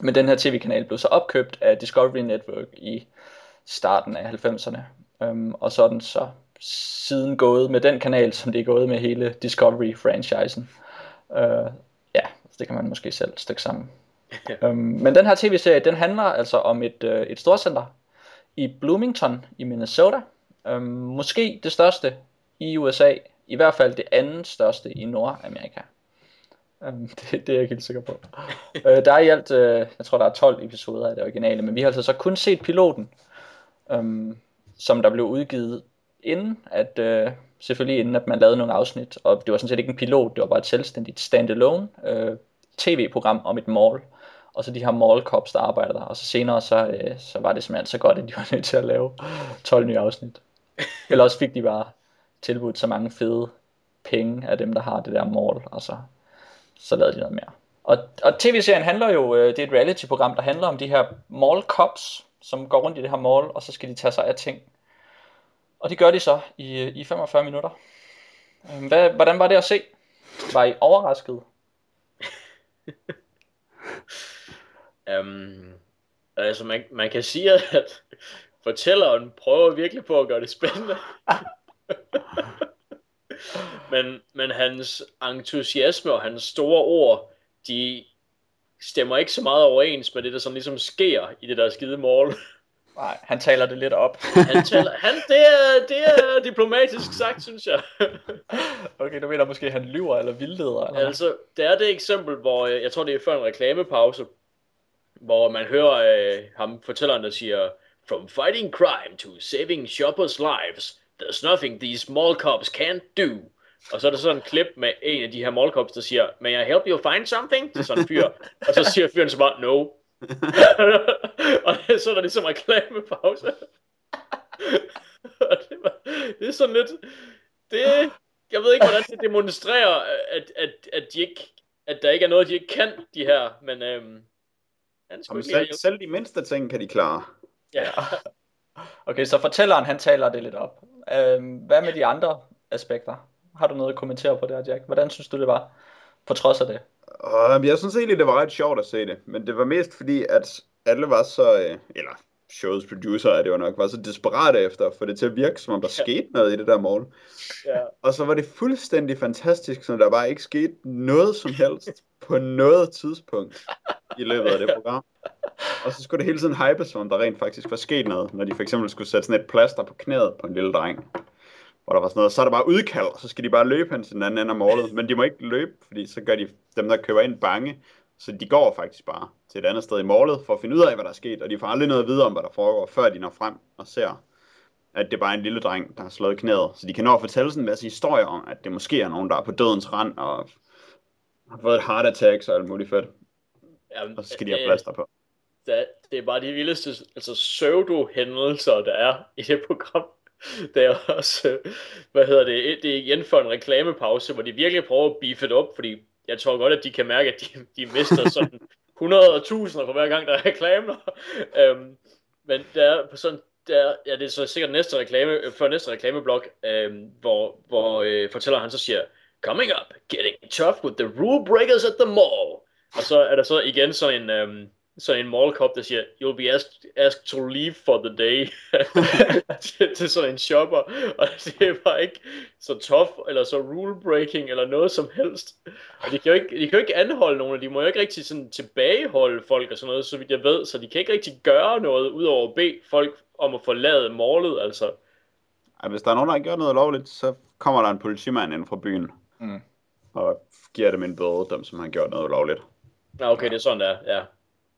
Men den her tv-kanal blev så opkøbt af Discovery Network i starten af 90'erne. Øhm, og så den så siden gået med den kanal, som det er gået med hele Discovery-franchisen. Øh, det kan man måske selv stykke sammen. øhm, men den her tv-serie, den handler altså om et, øh, et storcenter i Bloomington i Minnesota. Øhm, måske det største i USA, i hvert fald det andet største i Nordamerika. Øhm, det, det er jeg ikke helt sikker på. øh, der er i alt, øh, jeg tror der er 12 episoder af det originale, men vi har altså så kun set piloten, øhm, som der blev udgivet inden, at øh, selvfølgelig inden at man lavede nogle afsnit, og det var sådan set ikke en pilot, det var bare et selvstændigt standalone øh, tv-program om et mall, og så de her mall cops, der arbejder der, og så senere så, øh, så var det simpelthen så godt, at de var nødt til at lave 12 nye afsnit. Eller også fik de bare tilbudt så mange fede penge af dem, der har det der mall, og så, så lavede de noget mere. Og, og tv-serien handler jo, øh, det er et reality-program, der handler om de her mall cops, som går rundt i det her mall, og så skal de tage sig af ting. Og det gør de så i, øh, i 45 minutter. Øhm, hvad, hvordan var det at se? Var I overrasket? Um, altså, man, man kan sige, at fortælleren prøver virkelig på at gøre det spændende. men, men hans entusiasme og hans store ord, de stemmer ikke så meget overens med det, der sådan ligesom sker i det der skide mål. Nej, han taler det lidt op. Han taler, han, det, er, det er diplomatisk sagt, synes jeg. Okay, du mener måske, at han lyver eller vildleder? Eller? Altså, det er det eksempel, hvor øh, jeg tror, det er før en reklamepause, hvor man hører øh, ham fortælleren, der siger, From fighting crime to saving shoppers' lives, there's nothing these mall cops can't do. Og så er der sådan en klip med en af de her mall cops, der siger, May I help you find something? Til sådan en fyr. Og så siger fyren så bare, No. og så er der ligesom reklamepause. Og det, var, det er sådan lidt... Det, jeg ved ikke, hvordan det demonstrerer, at, at, at, de ikke, at der ikke er noget, de ikke kan, de her, men øhm, han skulle Jamen, selv, lige selv de mindste ting kan de klare. ja. Okay, så fortælleren, han taler det lidt op. Øhm, hvad med de andre aspekter? Har du noget at kommentere på der, Jack? Hvordan synes du, det var? På trods af det. Og jeg synes egentlig, det var ret sjovt at se det, men det var mest fordi, at alle var så, øh, eller showets producer, at det var nok, var så desperate efter få det til at virke, som om der ja. skete noget i det der mål. Ja. Og så var det fuldstændig fantastisk, så der bare ikke skete noget som helst på noget tidspunkt i løbet af det program. Og så skulle det hele tiden hype, som om der rent faktisk var sket noget, når de for eksempel skulle sætte sådan et plaster på knæet på en lille dreng. Hvor der var sådan noget, så er der bare udkald, og så skal de bare løbe hen til den anden ende af målet. Men de må ikke løbe, fordi så gør de dem, der køber ind, bange. Så de går faktisk bare til et andet sted i målet for at finde ud af, hvad der er sket. Og de får aldrig noget at vide om, hvad der foregår, før de når frem og ser, at det bare er en lille dreng, der har slået knæet. Så de kan nå at fortælle sådan en masse historier om, at det måske er nogen, der er på dødens rand og har fået et heart attack og alt muligt fedt. Jamen, Og så skal de have plaster på. det, det er bare de vildeste altså pseudo-hændelser, der er i det program. Det er også, øh, hvad hedder det, det er igen for en reklamepause, hvor de virkelig prøver at beefe det op, fordi jeg tror godt, at de kan mærke, at de, de mister sådan 100 og tusinder for hver gang, der er reklamer. Øhm, men der er på sådan, der, ja, det er så sikkert næste reklame, øh, før næste reklameblok, øhm, hvor, hvor øh, fortæller han så siger, Coming up, getting tough with the rule breakers at the mall. Og så er der så igen sådan en, øhm, sådan en mall cop, der siger, you'll be asked, asked to leave for the day til, til sådan en shopper. Og det er bare ikke så tough, eller så rule breaking, eller noget som helst. Og de kan jo ikke, de kan jo ikke anholde nogen, og de må jo ikke rigtig sådan tilbageholde folk og sådan noget, så vidt jeg ved. Så de kan ikke rigtig gøre noget, udover at bede folk om at forlade målet, altså. Ej, hvis der er nogen, der har gjort noget lovligt, så kommer der en politimand ind fra byen. Mm. Og giver dem en bøde, dem som har gjort noget lovligt. Nå, okay, det er sådan, der, ja.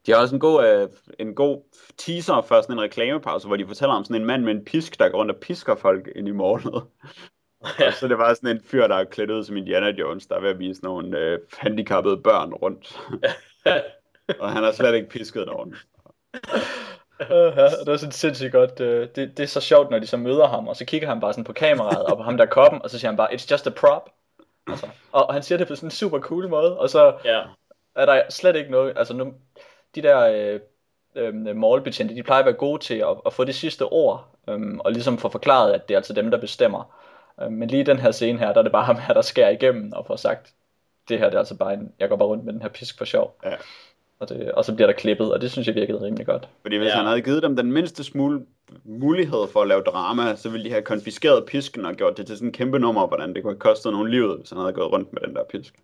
De har også en god, øh, en god teaser for sådan en reklamepause, hvor de fortæller om sådan en mand med en pisk, der går rundt og pisker folk ind i målet. Ja. Og så er det bare sådan en fyr, der er klædt ud som Indiana Jones, der er ved at vise nogle øh, handicappede børn rundt. og han har slet ikke pisket nogen. Uh, ja, det var sådan sindssygt godt. øh, Det, det er så sjovt, når de så møder ham, og så kigger han bare sådan på kameraet, og på ham der er koppen, og så siger han bare, it's just a prop. Altså, og, og han siger det på sådan en super cool måde, og så ja. er der slet ikke noget, altså nu, de der øh, øh, målbetjente, de plejer at være gode til at, at få det sidste ord, øh, og ligesom få forklaret, at det er altså dem, der bestemmer. Øh, men lige i den her scene her, der er det bare ham her, der skærer igennem og får sagt, det her det er altså bare en, jeg går bare rundt med den her pisk for sjov. Ja. Og, det, og så bliver der klippet, og det synes jeg virkede rimelig godt. Fordi hvis Ja. ja. han havde givet dem den mindste smule mulighed for at lave drama, så ville de have konfiskeret pisken og gjort det til sådan en kæmpe nummer, hvordan det kunne have kostet nogen livet, hvis han havde gået rundt med den der pisk.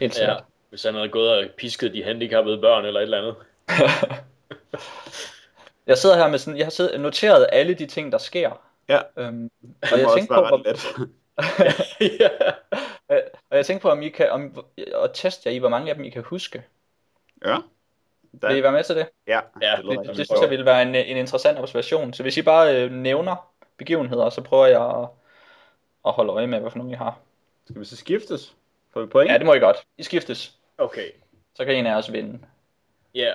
Helt ja. sikkert. Hvis han havde gået og pisket de handicappede børn eller et eller andet. Jeg sidder her med sådan, jeg har siddet, noteret alle de ting, der sker. Ja, Øhm, det og, jeg tænkte på, hvor, ret let. ja. og jeg tænkte på, om I kan, om, at teste jer i, hvor mange af dem I kan huske. ja. Vil I Der, være med til det? ja, Ja, det Det, det godt. synes jeg ville være en, en interessant observation. Så hvis I bare øh, nævner begivenheder, så prøver jeg at, at holde øje med, hvad for nogle I har. Skal vi så skiftes? Får vi point? Ja, det må I godt. I skiftes. Okay. Så kan en af os vinde. Ja.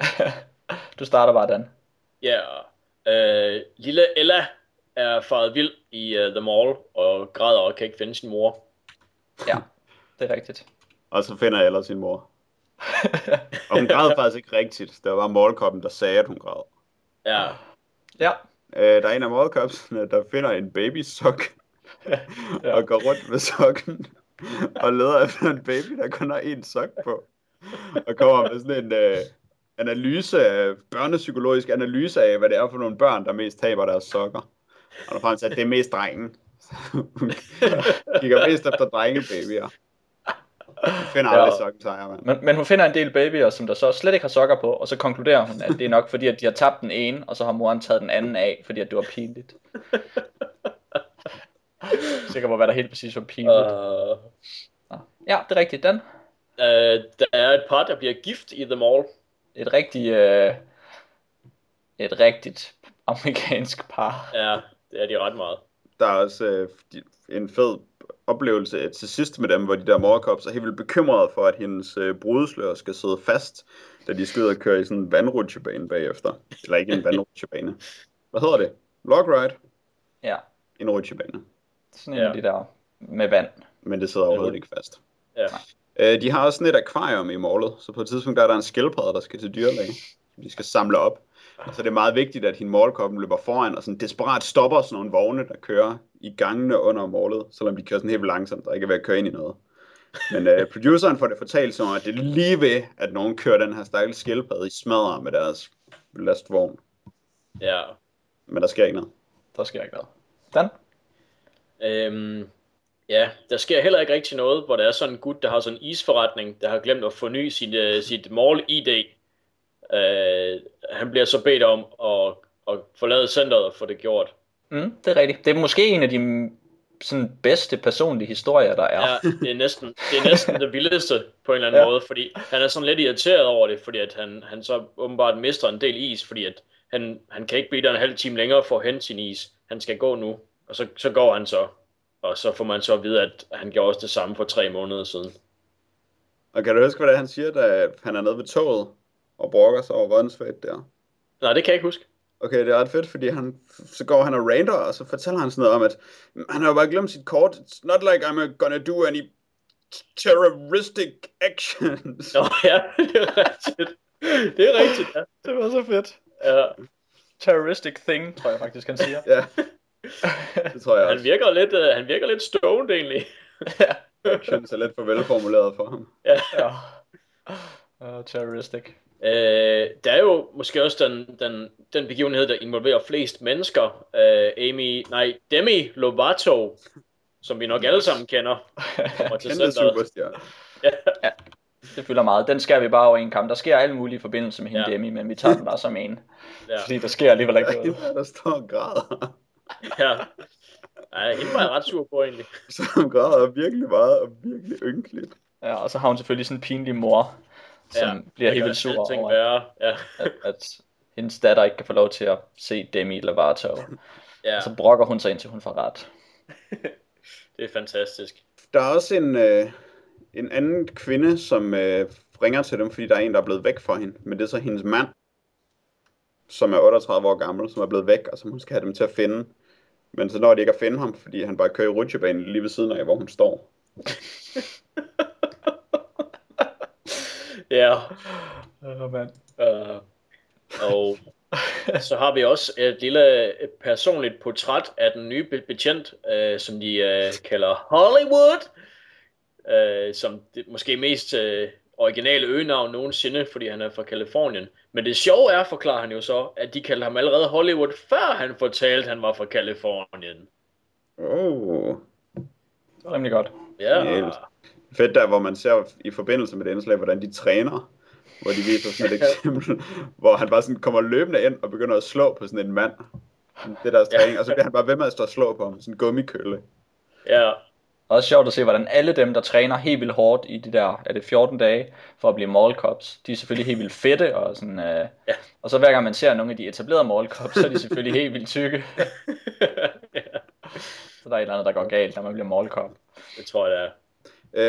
du starter bare, Dan. Ja. Øh, lille Ella er faret vild i uh, The Mall og græder og kan ikke finde sin mor. Ja, det er rigtigt. Og så finder ellers sin mor. Og hun græd faktisk ikke rigtigt. Det var målkoppen, der sagde, at hun græd. Ja. Ja, Øh, der er en af målkopsene, der finder en babysok. Ja. og går rundt med sokken. og leder efter en baby, der kun har én sok på. Og kommer med sådan en øh, analyse, af- børnepsykologisk analyse af, hvad det er for nogle børn, der mest taber deres sokker. Og der frem til, at det er mest drengen. Kigger mest efter drengebabyer. Hun finder aldrig Ja. sokken sejr, mand. men, men hun finder en del babyer, som der så slet ikke har sokker på, og så konkluderer hun, at det er nok fordi, at de har tabt den ene, og så har moren taget den anden af, fordi at det var pinligt. Sikker på, hvad der helt præcis var pinligt. Uh, Ja, det er rigtigt, Dan. uh, der er et par, der bliver gift i The Mall. Et rigtigt, øh, et rigtigt amerikansk par. Ja, det er de ret meget. Der er også øh, en fed oplevelse til sidst med dem, hvor de der morkops er helt vildt bekymrede for, at hendes øh, brudeslør skal sidde fast, da de skal ud og køre i sådan en vandrutsjebane bagefter. Eller ikke en vandrutsjebane. Hvad hedder det? Log ride? Ja, En rutsjebane. sådan en af Ja. de der med vand. Men det sidder overhovedet ikke fast. Ja. Øh, de har også sådan et akvarium i målet, så på et tidspunkt der er der en skildpadde, der skal til dyrlæge, som de skal samle op. Så det er meget vigtigt, at hende målkoppen løber foran og sådan desperat stopper sådan nogle vogne, der kører i gangene under målet, selvom de kører sådan helt langsomt og ikke er ved at køre ind i noget. Men øh, produceren får det fortalt som, at det er lige ved, at nogen kører den her stakkels skildpadde i smadre med deres lastvogn. Ja. Men der sker ikke noget. Der sker ikke noget. Dan? Øhm, ja, der sker heller ikke rigtig noget, hvor der er sådan en gut, der har sådan en isforretning, der har glemt at forny sit, uh, sit mall-ID. Uh, han bliver så bedt om at, at forlade centret og få det gjort. Mm, det er rigtigt. Det er måske en af de sådan bedste personlige historier, der er. Ja, det er næsten det, er næsten det vildeste på en eller anden ja. måde, fordi han er sådan lidt irriteret over det, fordi at han, han så åbenbart mister en del is, fordi at han, han kan ikke blive der en halv time længere for at hente sin is. Han skal gå nu, og så, så går han så. Og så får man så at vide, at han gjorde også det samme for tre måneder siden. Og kan du huske, hvad det er, han siger, da han er nede ved toget og brokker sig over Rønsfæt der? Nej, det kan jeg ikke huske. Okay, det er ret fedt, fordi han, så går han og rander, og så fortæller han sådan noget om, at han har jo bare glemt sit kort. It's not like I'm gonna do any terroristic actions. Nå ja, det er rigtigt. Det er rigtigt, ja. Det var så fedt. ja. Terroristic thing, tror jeg faktisk, han siger. ja, det tror jeg Han også. virker lidt, uh, han virker lidt stoned egentlig. ja. Actions er lidt for velformuleret for ham. ja. ja. Uh, terroristic. Øh, der er jo måske også den, den, den begivenhed, der involverer flest mennesker. Øh, Amy, nej, Demi Lovato, som vi nok alle sammen kender. kommer til Kæmpe centret. superstjerne. Det fylder meget. Den skærer vi bare over en kamp. Der sker alle mulige forbindelser med hende Ja. ja. Demi, men vi tager den bare som en. Ja, Fordi der sker alligevel ikke noget. der står og græder. Ja. Ej, hende var jeg ret sur på egentlig. Som græder virkelig meget og virkelig ynkeligt. Ja, og så har hun selvfølgelig sådan en pinlig mor, som Ja, bliver helt vildt sur over, værre. Ja, at, at hendes datter ikke kan få lov til at se Demi Lovato. ja, Og så brokker hun sig indtil hun får ret. det er fantastisk. Der er også en, øh, en anden kvinde, som øh, ringer til dem, fordi der er en, der er blevet væk fra hende. Men det er så hendes mand, som er 38 år gammel, som er blevet væk, og som hun skal have dem til at finde. Men så når de ikke at finde ham, fordi han bare kører i rutsjebanen lige ved siden af, hvor hun står. Ja, Oh, man. øh, og så har vi også et lille personligt portræt af den nye be- betjent, øh, som de øh, kalder Hollywood, øh, som det måske mest øh, originale øgenavn nogensinde, fordi han er fra Kalifornien. Men det sjove er, forklarer han jo så, at de kaldte ham allerede Hollywood, før han fortalte, at han var fra Kalifornien. Oh. Det var rimelig godt. Ja, Genialt. Fedt der, hvor man ser i forbindelse med det indslag, hvordan de træner. Hvor de viser sådan et eksempel, hvor han bare sådan kommer løbende ind og begynder at slå på sådan en mand. Det er deres Ja. træning, og så bliver han bare ved med at stå og slå på ham. Sådan en gummikølle. ja, Også sjovt at se, hvordan alle dem, der træner helt vildt hårdt i de der, er det 14 dage, for at blive mall cops, de er selvfølgelig helt vildt fedte, og sådan, øh, Ja. og så hver gang man ser nogle af de etablerede mall cops, så er de selvfølgelig helt vildt tykke. Så der er et eller andet, der går galt, når man bliver mall cop. det tror jeg, det er.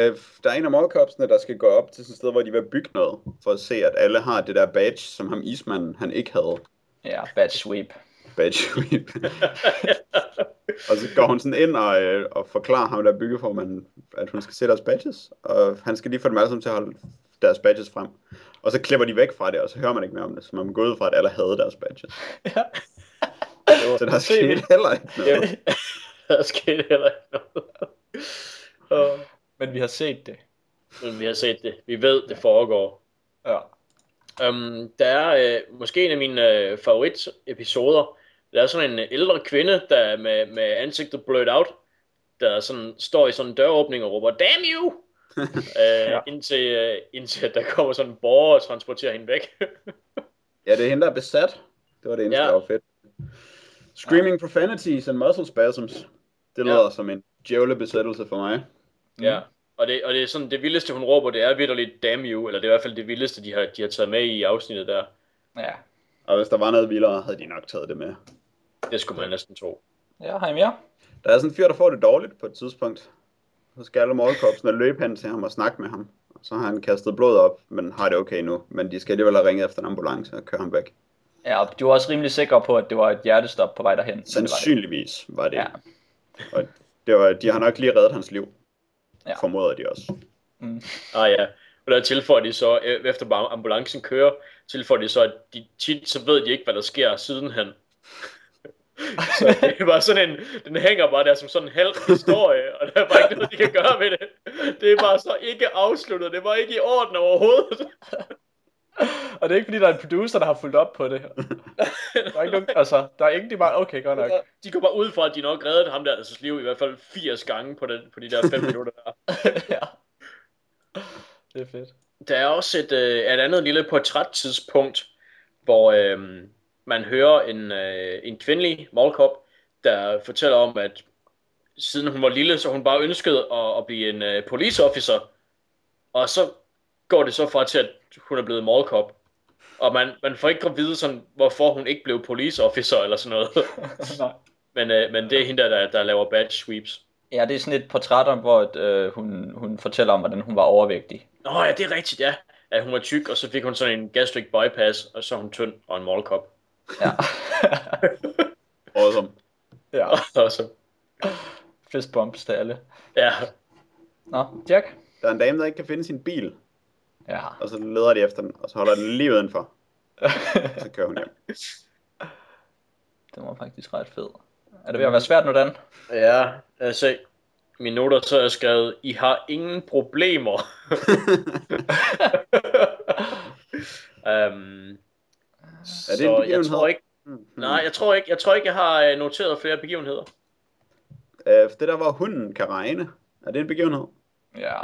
Øh, der er en af målkopsene, der skal gå op til sådan et sted, hvor de vil bygge noget, for at se, at alle har det der badge, som ham ismanden, han ikke havde. Ja, bad sweep. Badge sweep. og så går hun sådan ind og, øh, og forklarer ham, der er byggeformanden, at hun skal se deres badges, og han skal lige få dem alle sammen til at holde deres badges frem. Og så klipper de væk fra det, og så hører man ikke mere om det, så man går ud fra, at alle havde deres badges. Ja. Så der skete heller ikke noget. Der skete heller ikke noget. Og- Men vi har set det. Men vi har set det. Vi ved, det foregår. Ja. Um, der er øh, måske en af mine øh, favoritepisoder. Der er sådan en ældre kvinde, der er med, med ansigtet blurred out, der sådan, står i sådan en døråbning og råber, Damn you! øh, Ja. indtil, øh, indtil der kommer sådan en borger og transporterer hende væk. Ja, det er hende, der er besat. Det var det eneste, Ja. ja. der var fedt. Screaming profanities and muscle spasms. Det Ja. lyder som en djævlebesættelse for mig. ja. Og det, og det er sådan, det vildeste hun råber, det er vitterligt damn you, eller det er i hvert fald det vildeste, de har, de har taget med i afsnittet der. Ja. Og hvis der var noget vildere, havde de nok taget det med. Det skulle man næsten tro. Ja, I mere? Der er sådan en fyr, der får det dårligt på et tidspunkt. Så skal alle målkorpsene løbe hen til ham og snakke med ham. Og så har han kastet blod op, men har det okay nu. Men de skal alligevel have ringet efter en ambulance og køre ham væk. Ja, og du var også rimelig sikker på, at det var et hjertestop på vej derhen. Sandsynligvis var det. Ja. Og det var, de har nok lige reddet hans liv. Ja. Formoder de også. Ah ja, og der tilføjer de så, øh, efter bare ambulancen kører, tilføjer de så, at de tit så ved de ikke, hvad der sker sidenhen. Så det er bare sådan en, den hænger bare der som sådan en halv historie, og der er bare ikke noget, de kan gøre ved det. Det er bare så ikke afsluttet, det er bare ikke i orden overhovedet. Og det er ikke fordi, der er en producer, der har fulgt op på det. Der er ikke nogen, altså, der er ingen, de bare, okay, godt nok. De går bare ud fra, at de nok reddede ham der, altså liv i hvert fald 80 gange på, den, på de der 5 minutter der. ja. Det er fedt. Der er også et, øh, et andet lille portrættidspunkt, hvor øh, man hører en, øh, en kvindelig målkop, der fortæller om, at siden hun var lille, så hun bare ønskede at, at blive en øh, police officer. Og så går det så fra til, at hun er blevet målkop. Og man, man får ikke at vide, sådan, hvorfor hun ikke blev police officer eller sådan noget. Nej. men, øh, men det er hende, der, der laver badge sweeps. Ja, det er sådan et portræt om, hvor øh, hun, hun fortæller om, hvordan hun var overvægtig. Nå ja, det er rigtigt, ja. At hun var tyk, og så fik hun sådan en gastric bypass, og så er hun tynd og en målkop. Ja. Awesome. ja. Så, Fist bumps til alle. ja, Nå, Jack? Der er en dame, der ikke kan finde sin bil, Ja. og så leder de efter den, og så holder den lige udenfor. Så kører hun hjem. Den var faktisk ret fed. Er det ved at være svært nu, Dan? ja, altså, mine noter så er jeg skrevet, I har ingen problemer. um, Er det så en jeg begivenhed? tror ikke, Hmm. nej, jeg tror ikke, jeg tror ikke, jeg har øh, noteret flere begivenheder. Øh, det der, hvor hunden kan regne, er det en begivenhed? Ja,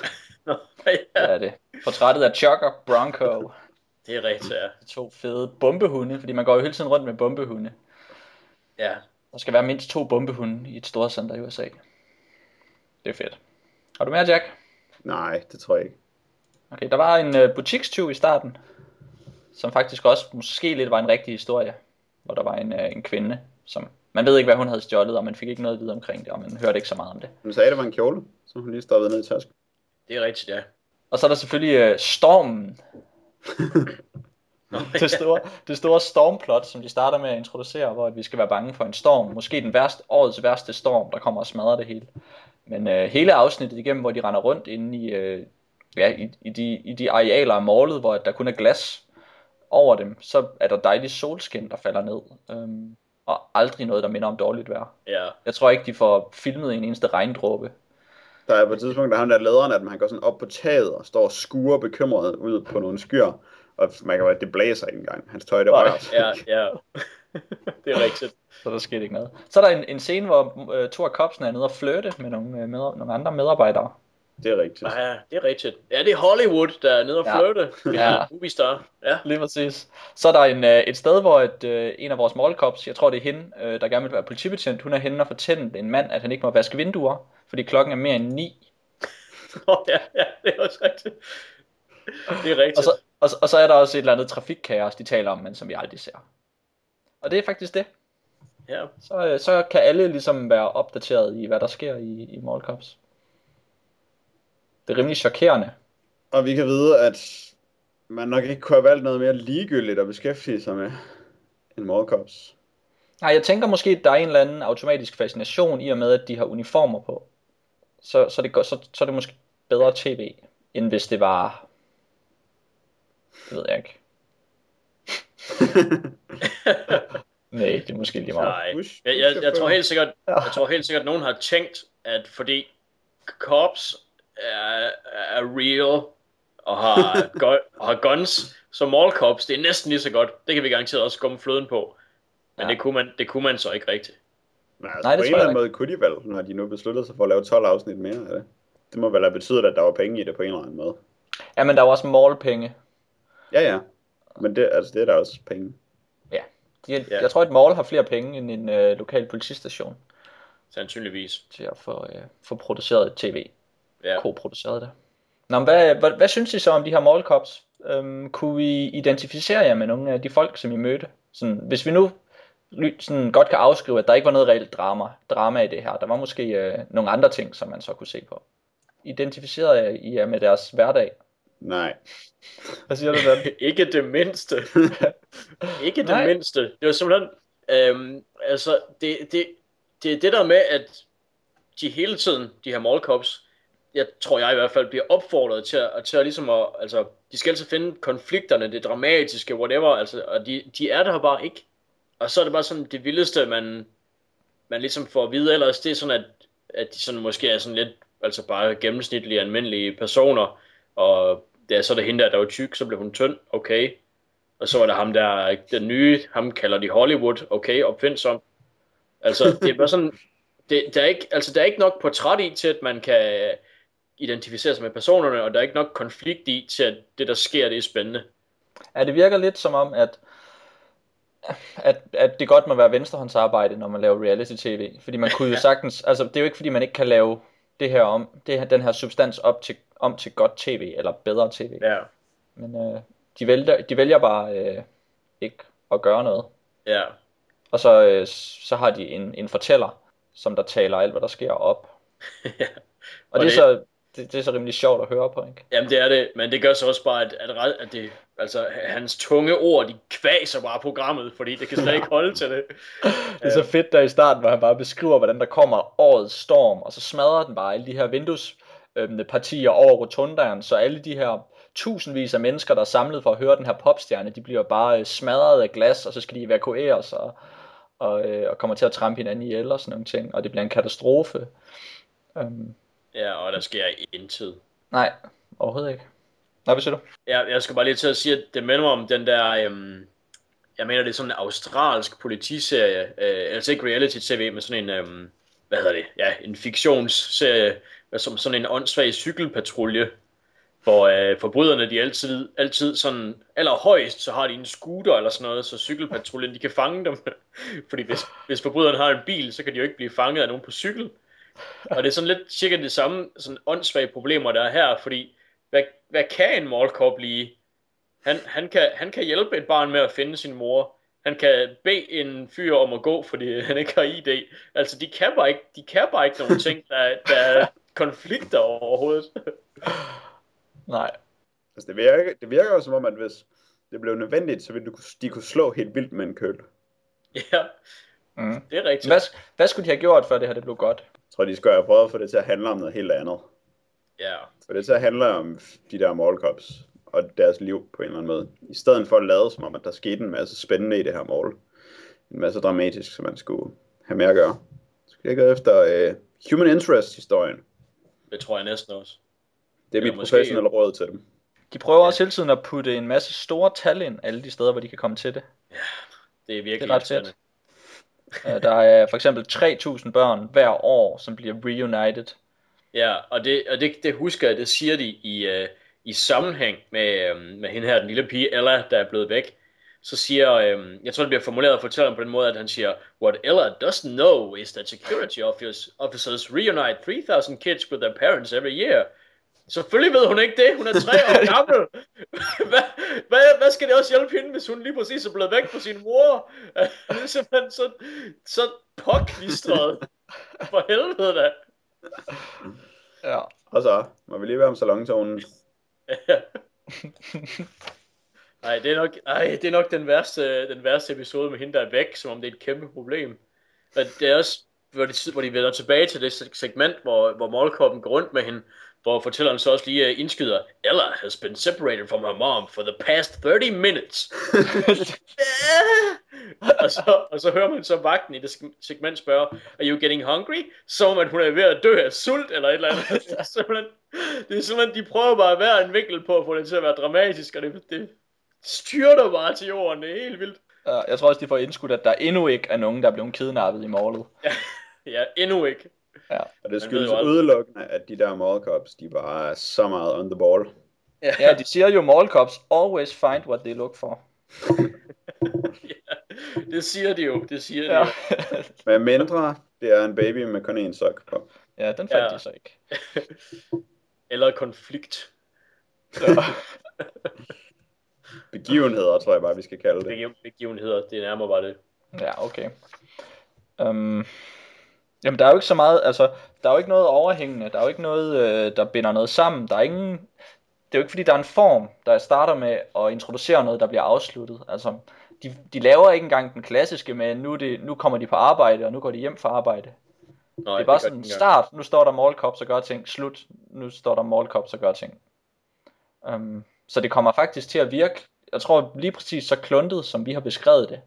Nå, det ja, er det. Portrættet af Chucker Bronco. det er rigtigt, ja. De to fede bombehunde, fordi man går jo hele tiden rundt med bombehunde. ja. Der skal være mindst to bombehunde i et stort center i USA. Det er fedt. Har du mere, Jack? Nej, det tror jeg ikke. Okay, der var en uh, butikstyv i starten, som faktisk også måske lidt var en rigtig historie, hvor der var en, uh, en kvinde, som man ved ikke, hvad hun havde stjålet, og man fik ikke noget at vide omkring det, og man hørte ikke så meget om det. Hun sagde, det var en kjole, så hun lige stoppede ned i tasken. Det er rigtigt, ja. Og så er der selvfølgelig uh, Stormen, Nå, det store, det store stormplot, som de starter med at introducere, hvor at vi skal være bange for en storm. Måske den værste, årets værste storm, der kommer og smadrer det hele. Men øh, hele afsnittet igennem, hvor de render rundt inde i, øh, ja, i, i, de, i de arealer af målet, hvor der kun er glas over dem, så er der dejlig solskin, der falder ned. Øhm, og aldrig noget, der minder om dårligt vejr. ja. Jeg tror ikke, de får filmet en eneste regndråbe. Der er på et tidspunkt, der er ham der lederen, at man går sådan op på taget og står og skuer bekymret ud på nogle skyer. Og man kan jo, at det blæser ikke engang. Hans tøj, det rører sig. Ja, ja. det er rigtigt. Så der skete ikke noget. Så er der en, en scene, hvor øh, to af kopsene er nede og flirte med nogle, øh, med, nogle andre medarbejdere. Det er rigtigt. Ja, det er rigtigt. Ja, det er Hollywood, der er nede og flirte. Ja. Ja. Movie star. Ja. Lige præcis. Så er der en, øh, et sted, hvor et, øh, en af vores mallcops, jeg tror det er hende, øh, der gerne vil være politibetjent, hun er henne og fortælle en mand, at han ikke må vaske vinduer, fordi klokken er mere end 9. Oh, ja, ja, det er også rigtigt. Det er rigtigt. Og så, og, så- og så er der også et eller andet trafikkaos, de taler om, men som vi aldrig ser. Og det er faktisk det. Ja. Så, så kan alle ligesom være opdateret i, hvad der sker i, i mallcops. Det er rimelig chokerende. Og vi kan vide, at man nok ikke kunne have valgt noget mere ligegyldigt at beskæftige sig med end Mallcops. Nej, jeg tænker måske, at der er en eller anden automatisk fascination i og med, at de har uniformer på. Så, så, det, går, så, så er det måske bedre tv, end hvis det var... Det ved jeg ikke. Nej, det er måske lige meget. Nej. Jeg, jeg, jeg, tror helt sikkert, jeg tror helt sikkert, at nogen har tænkt, at fordi cops er, er real og har, gu, og har guns, så mall cops, det er næsten lige så godt. Det kan vi garanteret også komme fløden på. Men Ja. ja. det, kunne man, det kunne man så ikke rigtigt. Men altså, Nej, det på en tror jeg eller anden måde kunne de vel, når de nu besluttede sig for at lave 12 afsnit mere af det. Det må vel have betydet, at der var penge i det på en eller anden måde. Ja, men der er jo også mallpenge. Ja, ja. Men det, altså, det er der også penge. De, Ja. Jeg tror, at mall har flere penge end en øh, lokal politistation Sandsynligvis. til at få, øh, få produceret et tv. Ja. Co-produceret det. Nå, men hvad, hvad, hvad synes I så om de her mallcops? Øhm, kunne vi identificere jer med nogle af de folk, som I mødte? Sådan, hvis vi nu sådan godt kan afskrive, at der ikke var noget reelt drama, drama i det her. Der var måske øh, nogle andre ting, som man så kunne se på. Identificerede I jer med deres hverdag? Nej. Hvad siger du, Dan? Ikke det mindste. ikke det Nej. mindste. Det var simpelthen, øhm, altså, det, det, det er det der med, at de hele tiden, de her mall cops, jeg tror jeg i hvert fald, bliver opfordret til at, til at ligesom at, altså, de skal altid finde konflikterne, det dramatiske, whatever, altså, og de, de er der bare ikke. og så er det bare sådan det vildeste, man, man ligesom får at vide ellers, det er sådan, at, at de sådan måske er sådan lidt, altså bare gennemsnitlige, almindelige personer, og det er så det hende der, der var tyk, så blev hun tynd, okay. Og så var der ham der, den nye, ham kalder de Hollywood, okay, opfindsom. Altså, det er bare sådan, det, der, er ikke, altså, der er ikke nok portræt i til, at man kan identificere sig med personerne, og der er ikke nok konflikt i til, at det, der sker, det er spændende. Ja, det virker lidt som om, at, at, at det godt må være venstrehåndsarbejde, når man laver reality-tv. Fordi man kunne jo sagtens, altså det er jo ikke fordi, man ikke kan lave det her om, det her, den her substans op til, om til godt tv, eller bedre tv. Ja. Men øh, de, vælger, de vælger bare øh, ikke at gøre noget. Ja. Og så, øh, så har de en, en fortæller, som der taler alt, hvad der sker op. ja. Og, og det, er så, det, det er så rimelig sjovt at høre på, ikke? Jamen det er det, men det gør så også bare, at, at, at det, altså, hans tunge ord, de kvaser bare programmet, fordi det kan slet ikke holde til det. det er så fedt der i starten, hvor han bare beskriver, hvordan der kommer årets storm, og så smadrer den bare alle de her vinduespartier over rotundaen, så alle de her tusindvis af mennesker, der er samlet for at høre den her popstjerne, de bliver bare øh, smadret af glas, og så skal de evakueres, og, og, øh, og kommer til at trampe hinanden ihjel og sådan nogle ting, og det bliver en katastrofe. Um, Ja, og der sker intet. Nej, overhovedet ikke. Nej, hvad siger du? Ja, jeg skal bare lige til at sige, at det minder om den der, øhm, jeg mener det er sådan en australsk politiserie, øh, altså ikke reality-tv, men sådan en, øhm, hvad hedder det, ja, en fiktionsserie, som sådan en åndssvag cykelpatrulje, hvor øh, forbryderne, de altid, altid sådan, allerhøjst, så har de en scooter eller sådan noget, så cykelpatruljen, de kan fange dem. Fordi hvis, hvis forbryderne har en bil, så kan de jo ikke blive fanget af nogen på cykel. Og det er sådan lidt cirka det samme sådan åndssvage problemer, der er her, fordi hvad, hvad kan en målkop lige? Han, han, kan, han kan hjælpe et barn med at finde sin mor. Han kan bede en fyr om at gå, fordi han ikke har ID. Altså, de kan bare ikke, de kan bare ikke nogen ting, der, der er konflikter overhovedet. Nej. Altså, det virker, det virker jo som om, at hvis det blev nødvendigt, så ville du, de kunne slå helt vildt med en køl. Ja, mm. det er rigtigt. Hvad, hvad skulle de have gjort, før det her det blev godt? Jeg tror, de skal have prøvet at få det til at handle om noget helt andet. Ja. For det til at handle om de der målkops og deres liv på en eller anden måde. I stedet for at lade som om, at der skete en masse spændende i det her mål. En masse dramatisk, som man skulle have mere at gøre. Så skal jeg gå efter uh, Human Interest-historien. Det tror jeg næsten også. Det er mit professionelle råd til dem. De prøver ja. også hele tiden at putte en masse store tal ind, alle de steder, hvor de kan komme til det. Ja, det er virkelig det er ret fedt. Øh, der er for eksempel 3.000 børn hver år, som bliver reunited. Ja, og det, og det, det husker jeg, det siger de i, uh, i sammenhæng med, um, med hende her, den lille pige Ella, der er blevet væk. Så siger, um, jeg tror det bliver formuleret og fortæller på den måde, at han siger, What Ella doesn't know is that security officers reunite 3.000 kids with their parents every year. Selvfølgelig ved hun ikke det. Hun er tre år gammel. hvad, hvad, hvad skal det også hjælpe hende, hvis hun lige præcis er blevet væk fra sin mor? det er simpelthen så, så påklistret. For helvede da. Ja. Og så må vi lige være om salontonen. Nej, det er nok, ej, det er nok den værste, den værste episode med hende, der er væk, som om det er et kæmpe problem. Men det er også, hvor de, hvor de vender tilbage til det segment, hvor, hvor Målkoppen går rundt med hende, hvor fortælleren så også lige uh, indskyder, Ella has been separated from her mom for the past 30 minutes. og, så, og så hører man så vagten i det segment spørge, are you getting hungry? Som at hun er ved at dø af sult eller et eller andet. det, er simpelthen, det er simpelthen, de prøver bare at være en vinkel på at få det til at være dramatisk, og det, det styrter bare til jorden, det er helt vildt. Jeg tror også, de får indskudt, at der endnu ikke er nogen, der er blevet kidnappet i målet. ja, ja, endnu ikke. Ja. Og det skyldes udelukkende, at de der mall cops, de bare er så meget on the ball. Ja, ja de siger jo, mall cops always find what they look for. ja, det siger de jo, det siger de ja. jo. Men mindre, det er en baby med kun en sok på. Ja, den fandt ja. de så ikke. Eller konflikt. Begivenheder, tror jeg bare, vi skal kalde det. Begivenheder, det er nærmere bare det. Ja, okay. Um, Jamen, der er jo ikke så meget, altså, der er jo ikke noget overhængende, der er jo ikke noget, øh, der binder noget sammen, der er ingen, det er jo ikke fordi, der er en form, der starter med at introducere noget, der bliver afsluttet, altså, de, de laver ikke engang den klassiske med, nu, det, nu kommer de på arbejde, og nu går de hjem fra arbejde. Nej, det er bare det sådan, start, nu står der mall cops og gør ting, slut, nu står der mall cops og gør ting. Um, så det kommer faktisk til at virke, jeg tror lige præcis så kluntet, som vi har beskrevet det,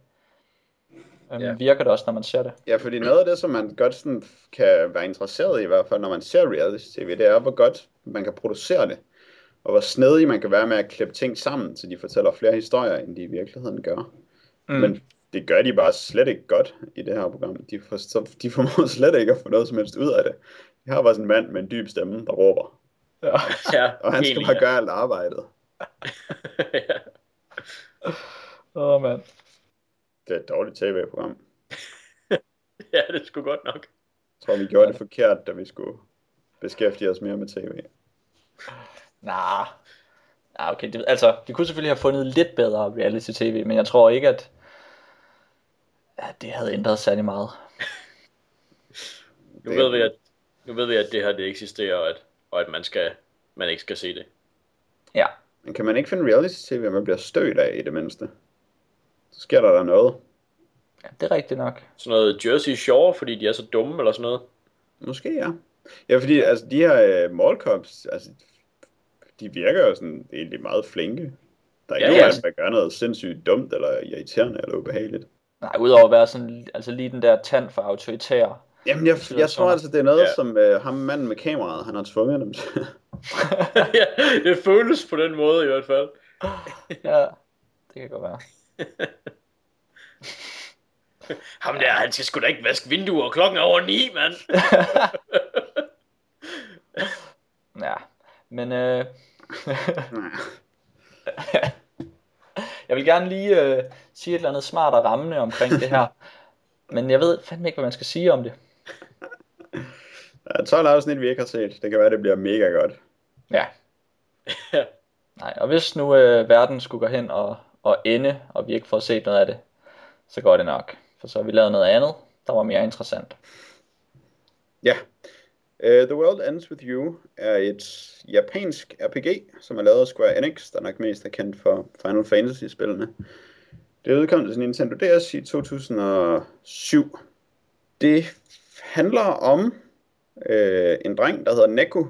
Øhm, Ja. Virker det også, når man ser det? Ja, fordi noget af det, som man godt sådan kan være interesseret i, i hvert fald når man ser reality-tv, det er, hvor godt man kan producere det. Og hvor snedig man kan være med at klippe ting sammen, så de fortæller flere historier, end de i virkeligheden gør. Mm. Men det gør de bare slet ikke godt i det her program. De, for, så, de formår slet ikke at få noget som helst ud af det. De har bare sådan en mand med en dyb stemme, der råber. Ja. Ja, Og han skal bare ja. gøre alt arbejdet. ja. Åh, mand. Det er et dårligt tv-program. ja, det er sgu godt nok. Jeg tror, vi gjorde det forkert, da vi skulle beskæftige os mere med tv. Nah. Ah, okay. Det, altså, de kunne selvfølgelig have fundet lidt bedre reality-tv, men jeg tror ikke, at, at det havde ændret særlig meget. Nu ved vi, at, nu ved vi, at det her det eksisterer, og at, og at man, skal, man ikke skal se det. Ja. Men kan man ikke finde reality-tv, at man bliver stødt af i det mindste? Så sker der der noget. ja, det er rigtigt nok. Sådan noget Jersey Shore, fordi de er så dumme eller sådan noget. Måske, ja. Ja, fordi altså, de her uh, mall cops, altså, de virker jo sådan egentlig meget flinke. Der er ikke Ja, ja, ja. nogen der gør noget sindssygt dumt, eller irriterende, eller ubehageligt. Nej, udover at være sådan, altså lige den der tand for autoritær. Jamen, jeg, jeg tror altså, det er noget, Ja. ja. som uh, ham manden med kameraet, han har tvunget dem til. ja, det føles på den måde i hvert fald. Ja, det kan godt være. Ham der, han skal sgu da ikke vaske vinduer, klokken er over ni, mand. Ja, men øh, jeg vil gerne lige øh, sige et eller andet smart og rammende omkring det her. Men jeg ved fandme ikke, hvad man skal sige om det. Der er 12 afsnit, vi ikke har set. Det kan være, det bliver mega godt. Ja. Ja. Nej, og hvis nu øh, verden skulle gå hen og, og ende, og vi ikke får set noget af det, så går det nok. For så har vi lavet noget andet, der var mere interessant. Ja. Uh, The World Ends With You er et japansk RPG, som er lavet af Square Enix, der nok mest er kendt for Final Fantasy-spillene. Det udkom til Nintendo DS i 2007. Det handler om øh, en dreng, der hedder Neko,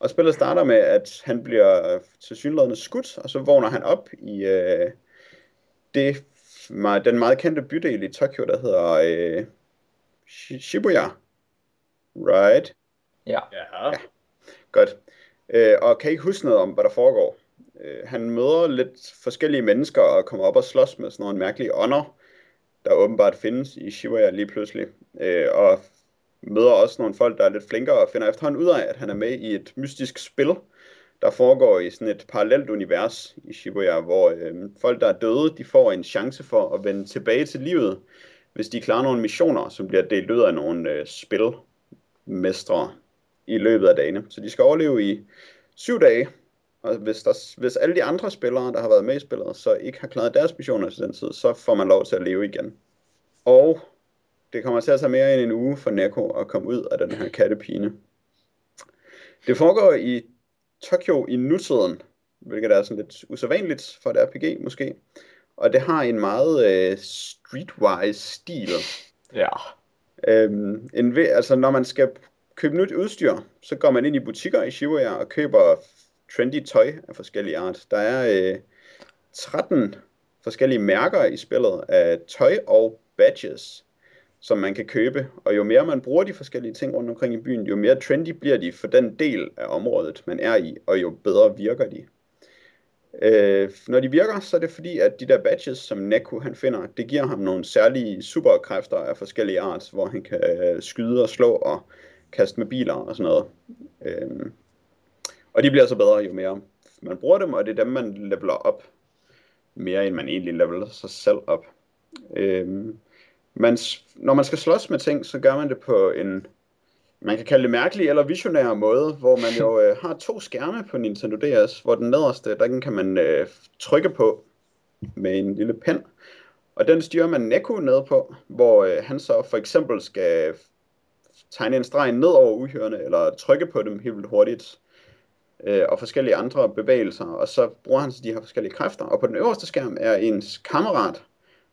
og spillet starter med, at han bliver tilsyneladende skudt, og så vågner han op i øh, det, den meget kendte bydel i Tokyo, der hedder øh, Shi- Shibuya. Right. Ja, Ja. Godt. Øh, og kan ikke huske noget om, hvad der foregår. Øh, han møder lidt forskellige mennesker og kommer op og slås med sådan nogle mærkelige ånder, der åbenbart findes i Shibuya lige pludselig. Øh, og møder også nogle folk, der er lidt flinkere og finder efterhånden ud af, at han er med i et mystisk spil, der foregår i sådan et parallelt univers i Shibuya, hvor øh, folk, der er døde, de får en chance for at vende tilbage til livet, hvis de klarer nogle missioner, som bliver delt ud af nogle øh, spilmestre i løbet af dagene. Så de skal overleve i syv dage, og hvis, der, hvis alle de andre spillere, der har været med i spillet, så ikke har klaret deres missioner til den tid, så får man lov til at leve igen. Og det kommer til at tage mere end en uge for Neko at komme ud af den her kattepine. Det foregår i Tokyo i nutiden, hvilket er sådan lidt usædvanligt for et RPG måske. Og det har en meget øh, streetwise stil. ja, Øhm, en, altså når man skal købe nyt udstyr, så går man ind i butikker i Shibuya og køber trendy tøj af forskellige art. Der er øh, 13 forskellige mærker i spillet af tøj og badges, som man kan købe. Og jo mere man bruger de forskellige ting rundt omkring i byen, jo mere trendy bliver de for den del af området, man er i, og jo bedre virker de. Øh, når de virker, så er det fordi, at de der badges, som Neko han finder, det giver ham nogle særlige superkræfter af forskellige arts, hvor han kan øh, skyde og slå og kaste med biler og sådan noget. Øh, og de bliver så bedre, jo mere man bruger dem, og det er dem, man leveler op mere, end man egentlig leveler sig selv op. Øh, man, når man skal slås med ting, så gør man det på en, man kan kalde det mærkelig eller visionær måde, hvor man jo øh, har to skærme på Nintendo DS, hvor den nederste, der kan man øh, trykke på med en lille pen, og den styrer man Neko ned på, hvor øh, han så for eksempel skal tegne en streg ned over uhyrene, eller trykke på dem helt vildt hurtigt, øh, og forskellige andre bevægelser, og så bruger han så de her forskellige kræfter, og på den øverste skærm er ens kammerat,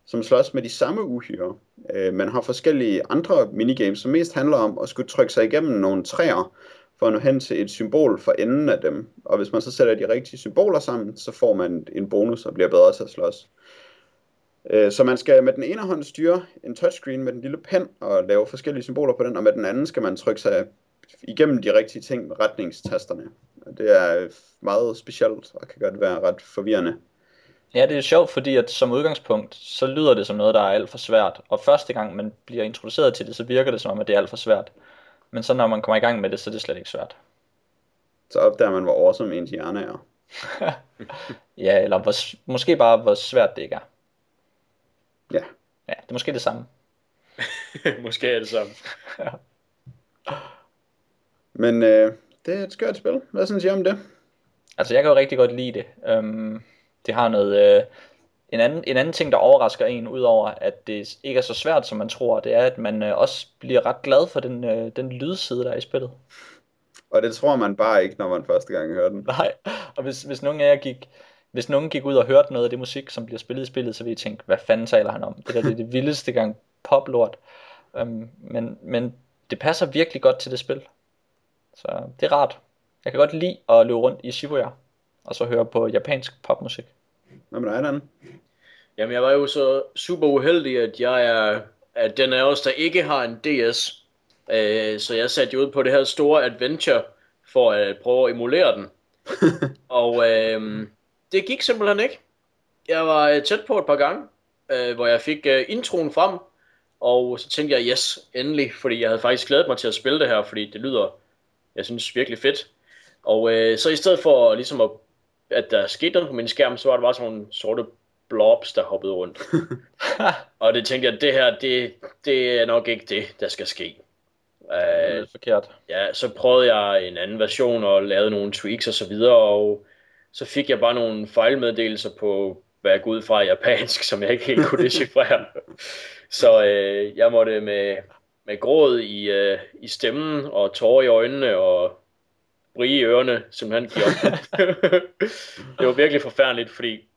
som slås med de samme uhyre. Øh, man har forskellige andre minigames, som mest handler om at skulle trykke sig igennem nogle træer, for at nå hen til et symbol for enden af dem. Og hvis man så sætter de rigtige symboler sammen, så får man en bonus og bliver bedre til at slås. Øh, så man skal med den ene hånd styre en touchscreen med den lille pen og lave forskellige symboler på den, og med den anden skal man trykke sig igennem de rigtige ting med retningstasterne. Det er meget specielt og kan godt være ret forvirrende. Ja, det er sjovt, fordi at som udgangspunkt, så lyder det som noget, der er alt for svært. Og første gang man bliver introduceret til det, så virker det som om, at det er alt for svært. Men så når man kommer i gang med det, så er det slet ikke svært. Så opdager man, hvor awesome ens hjerne er. ja, eller hvor, måske bare, hvor svært det ikke er. Ja. Ja, det er måske det samme. måske er det samme. ja. Men øh, det er et skørt spil. Hvad synes I om det? Altså, jeg kan jo rigtig godt lide det. Um, det har noget... Øh, en, anden, en anden ting, der overrasker en, udover at det ikke er så svært, som man tror, det er, at man øh, også bliver ret glad for den, øh, den lydside, der er i spillet. Og det tror man bare ikke, når man første gang hører den. Nej, og hvis, hvis nogen af jer gik, hvis nogen gik ud og hørte noget af det musik, som bliver spillet i spillet, så ville I tænke, hvad fanden taler han om? Det der det er det vildeste gang poplort. Um, men, men det passer virkelig godt til det spil. Så det er rart. Jeg kan godt lide at løbe rundt i Shibuya, og så høre på japansk popmusik. Hvad med dig, Dan? Jamen, jeg var jo så super uheldig, at jeg er at den af os, der ikke har en DS. Øh, så jeg satte jo ud på det her store adventure for at prøve at emulere den. og øh, det gik simpelthen ikke. Jeg var øh, tæt på et par gange, øh, hvor jeg fik øh, introen frem, og så tænkte jeg, yes, endelig, fordi jeg havde faktisk glædet mig til at spille det her, fordi det lyder, jeg synes, virkelig fedt. Og øh, så i stedet for ligesom at, at der skete noget på min skærm, så var det bare sådan nogle sorte blobs, der hoppede rundt. og det tænkte jeg, det her, det, det er nok ikke det, der skal ske. det er forkert. Ja, så prøvede jeg en anden version og lavede nogle tweaks og så videre, og så fik jeg bare nogle fejlmeddelelser på, hvad jeg går ud fra japansk, som jeg ikke helt kunne decifrere. så øh, jeg måtte med, med gråd i, øh, i stemmen og tårer i øjnene og brie i ørerne simpelthen give op. det var virkelig forfærdeligt, fordi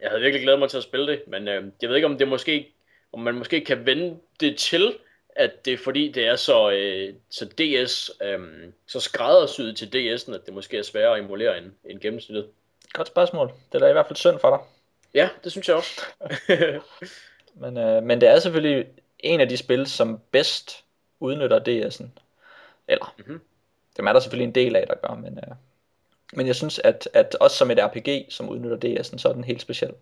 jeg havde virkelig glædet mig til at spille det, men øh, jeg ved ikke, om det måske, om man måske kan vende det til, at det er fordi, det er så, øh, så DS, øh, så skræddersyet til DS'en, at det måske er sværere at emulere end, end gennemsnittet. Godt spørgsmål. Det er da i hvert fald synd for dig. Ja, det synes jeg også. men, øh, men det er selvfølgelig en af de spil, som bedst udnytter DS'en. Eller, mm-hmm. Dem er der selvfølgelig en del af, der gør, men, øh, men jeg synes, at, at også som et RPG, som udnytter DS'en, så er den helt speciel.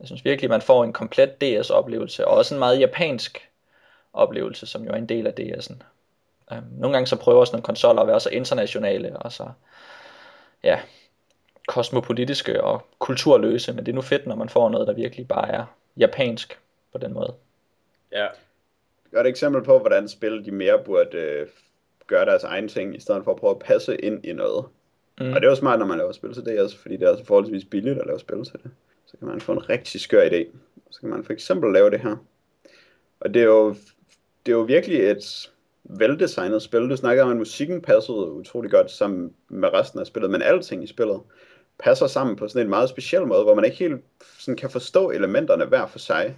Jeg synes virkelig, at man får en komplet DS-oplevelse, og også en meget japansk oplevelse, som jo er en del af DS'en. Um, nogle gange så prøver sådan nogle konsoller at være så internationale, og så, ja, kosmopolitiske og kulturløse, men det er nu fedt, når man får noget, der virkelig bare er japansk på den måde. Ja. Godt eksempel på, hvordan spil de mere burde øh, gøre deres egen ting, i stedet for at prøve at passe ind i noget. Mm. Og det er jo smart, når man laver spil til det, også, fordi det er altså forholdsvis billigt at lave spil til det. Så kan man få en rigtig skør idé. Så kan man for eksempel lave det her. Og det er jo, det er jo virkelig et veldesignet spil. Du snakkede om, at musikken passede utrolig godt sammen med resten af spillet, men alting i spillet passer sammen på sådan en meget speciel måde, hvor man ikke helt sådan kan forstå elementerne hver for sig.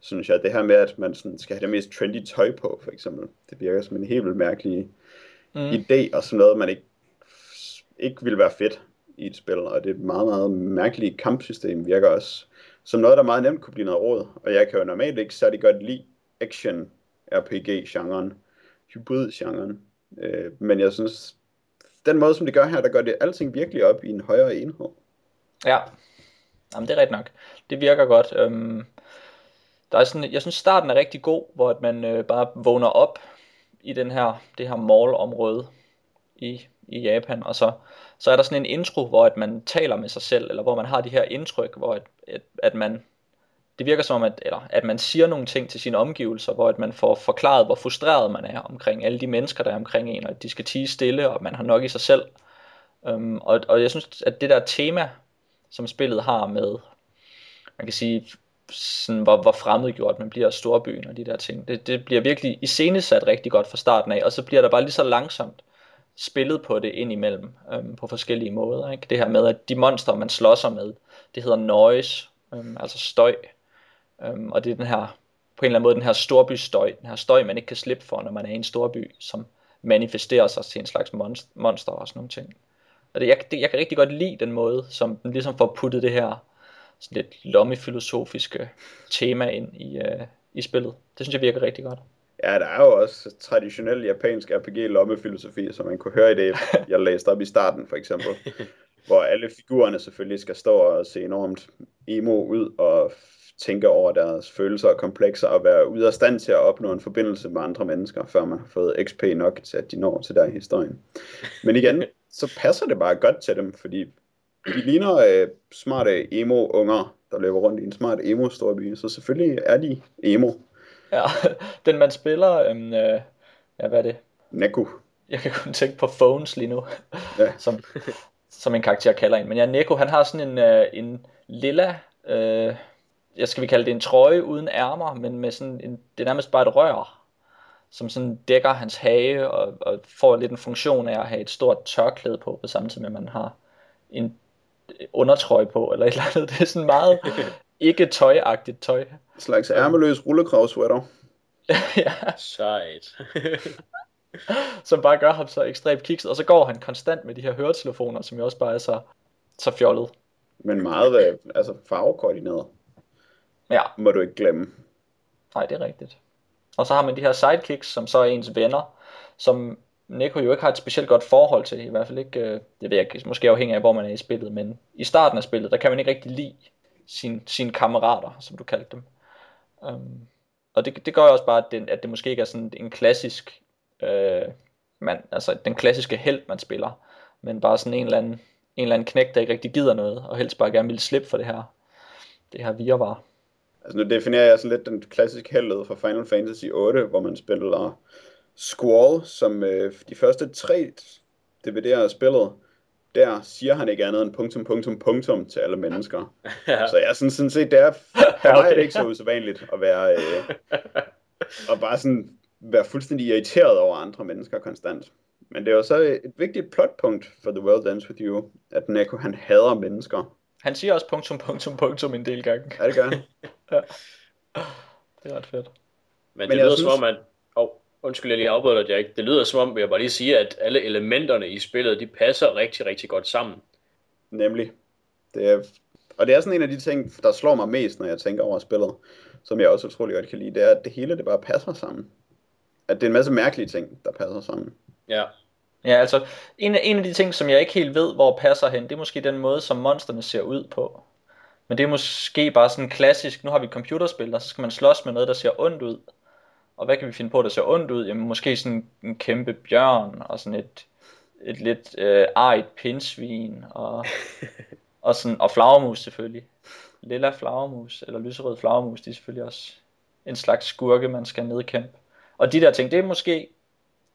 Synes jeg, det her med, at man sådan skal have det mest trendy tøj på, for eksempel. Det virker som en helt vildt mærkelig mm. idé, og sådan noget, man ikke ikke ville være fedt i et spil, og det meget, meget mærkelige kampsystem virker også som noget, der meget nemt kunne blive noget råd. Og jeg kan jo normalt ikke særlig godt lide action RPG-genren, hybrid-genren. Øh, men jeg synes, den måde, som det gør her, der gør det alting virkelig op i en højere enhed. Ja, Jamen, det er rigtigt nok. Det virker godt. Øhm, der er sådan, jeg synes, starten er rigtig god, hvor at man øh, bare vågner op i den her, det her mall-område i i Japan, og så, så er der sådan en intro, hvor at man taler med sig selv, eller hvor man har de her indtryk, hvor at, at, at man, det virker som, at, eller, at man siger nogle ting til sine omgivelser, hvor at man får forklaret, hvor frustreret man er omkring alle de mennesker, der er omkring en, og at de skal tige stille, og man har nok i sig selv. Um, og, og jeg synes, at det der tema, som spillet har med, man kan sige, sådan, hvor, hvor fremmedgjort man bliver af storbyen og de der ting, det, det bliver virkelig iscenesat rigtig godt fra starten af, og så bliver der bare lige så langsomt spillet på det ind imellem øhm, på forskellige måder. Ikke? Det her med, at de monstre, man slåsser med, det hedder noise, øhm, altså støj. Øhm, og det er den her, på en eller anden måde, den her storbystøj, den her støj, man ikke kan slippe for, når man er i en storby, som manifesterer sig til en slags monster og sådan nogle ting. Og det, jeg, det, jeg kan rigtig godt lide den måde, som den ligesom får puttet det her sådan lidt lommefilosofiske tema ind i, øh, i spillet. Det synes jeg virker rigtig godt. Ja, der er jo også traditionel japansk RPG-lommefilosofi, som man kunne høre i det, jeg læste op i starten, for eksempel. hvor alle figurerne selvfølgelig skal stå og se enormt emo ud og tænke over deres følelser og komplekser og være ude af stand til at opnå en forbindelse med andre mennesker, før man har fået XP nok til, at de når til der i historien. Men igen, så passer det bare godt til dem, fordi de ligner øh, smarte emo-unger, der løber rundt i en smart emo-storby, så selvfølgelig er de emo. Ja, den man spiller, øhm, øh, ja, hvad er det? Neko. Jeg kan kun tænke på Phones lige nu, Ja. som, som en karakter kalder en. Men ja, Neko, han har sådan en, øh, en lilla, øh, jeg skal vi kalde det en trøje uden ærmer, men med sådan en, det er nærmest bare et rør, som sådan dækker hans hage og, og får lidt en funktion af at have et stort tørklæde på, på samtidig med at man har en undertrøje på, eller et eller andet. Det er sådan meget ikke tøjagtigt tøj. En slags ærmeløs rullekravsweater. ja, Sejt. som bare gør ham så ekstremt kikset, og så går han konstant med de her høretelefoner, som jo også bare er så, så fjollet. Men meget øh, altså farvekoordineret, Ja, må du ikke glemme. nej, det er rigtigt. Og så har man de her sidekicks, som så er ens venner, som Neko jo ikke har et specielt godt forhold til, i hvert fald ikke, øh, det ved jeg ikke, måske afhængig af, hvor man er i spillet, men i starten af spillet, der kan man ikke rigtig lide sin, sine kammerater, som du kaldte dem. Um, og det, det gør jo også bare, at det, at det måske ikke er sådan en klassisk, øh, man, altså den klassiske held, man spiller, men bare sådan en eller anden, en eller anden knæk, der ikke rigtig gider noget, og helst bare gerne vil slippe for det her, det her virvar. Altså nu definerer jeg sådan lidt den klassiske heldet fra Final Fantasy 8, hvor man spiller Squall, som øh, de første tre DVD'er af spillet, der siger han ikke andet end punktum, punktum, punktum til alle mennesker. Ja. Så jeg synes sådan set, det er, for mig er det ikke så usædvanligt at være, øh, at bare sådan være fuldstændig irriteret over andre mennesker konstant. Men det er jo så et vigtigt plotpunkt for The World Ends With You, at Neko han hader mennesker. Han siger også punktum, punktum, punktum en del gange. Er det gør han? Det er ret fedt. Men, Men det lyder synes- som om, at... Undskyld, jeg lige afbryder dig, Jack. Det lyder som om, jeg bare lige sige, at alle elementerne i spillet, de passer rigtig, rigtig godt sammen. Nemlig. Det er, og det er sådan en af de ting, der slår mig mest, når jeg tænker over spillet, som jeg også utrolig godt kan lide, det er, at det hele det bare passer sammen. At det er en masse mærkelige ting, der passer sammen. Ja. Ja, altså, en af, en af de ting, som jeg ikke helt ved, hvor passer hen, det er måske den måde, som monsterne ser ud på. Men det er måske bare sådan klassisk, nu har vi et computerspil, og så skal man slås med noget, der ser ondt ud. Og hvad kan vi finde på, der ser ondt ud? Jamen måske sådan en kæmpe bjørn, og sådan et, et lidt øh, arigt pindsvin, og, og, sådan, og flagermus selvfølgelig. Lilla flagermus, eller lyserød flagermus, de er selvfølgelig også en slags skurke, man skal nedkæmpe. Og de der ting, det er måske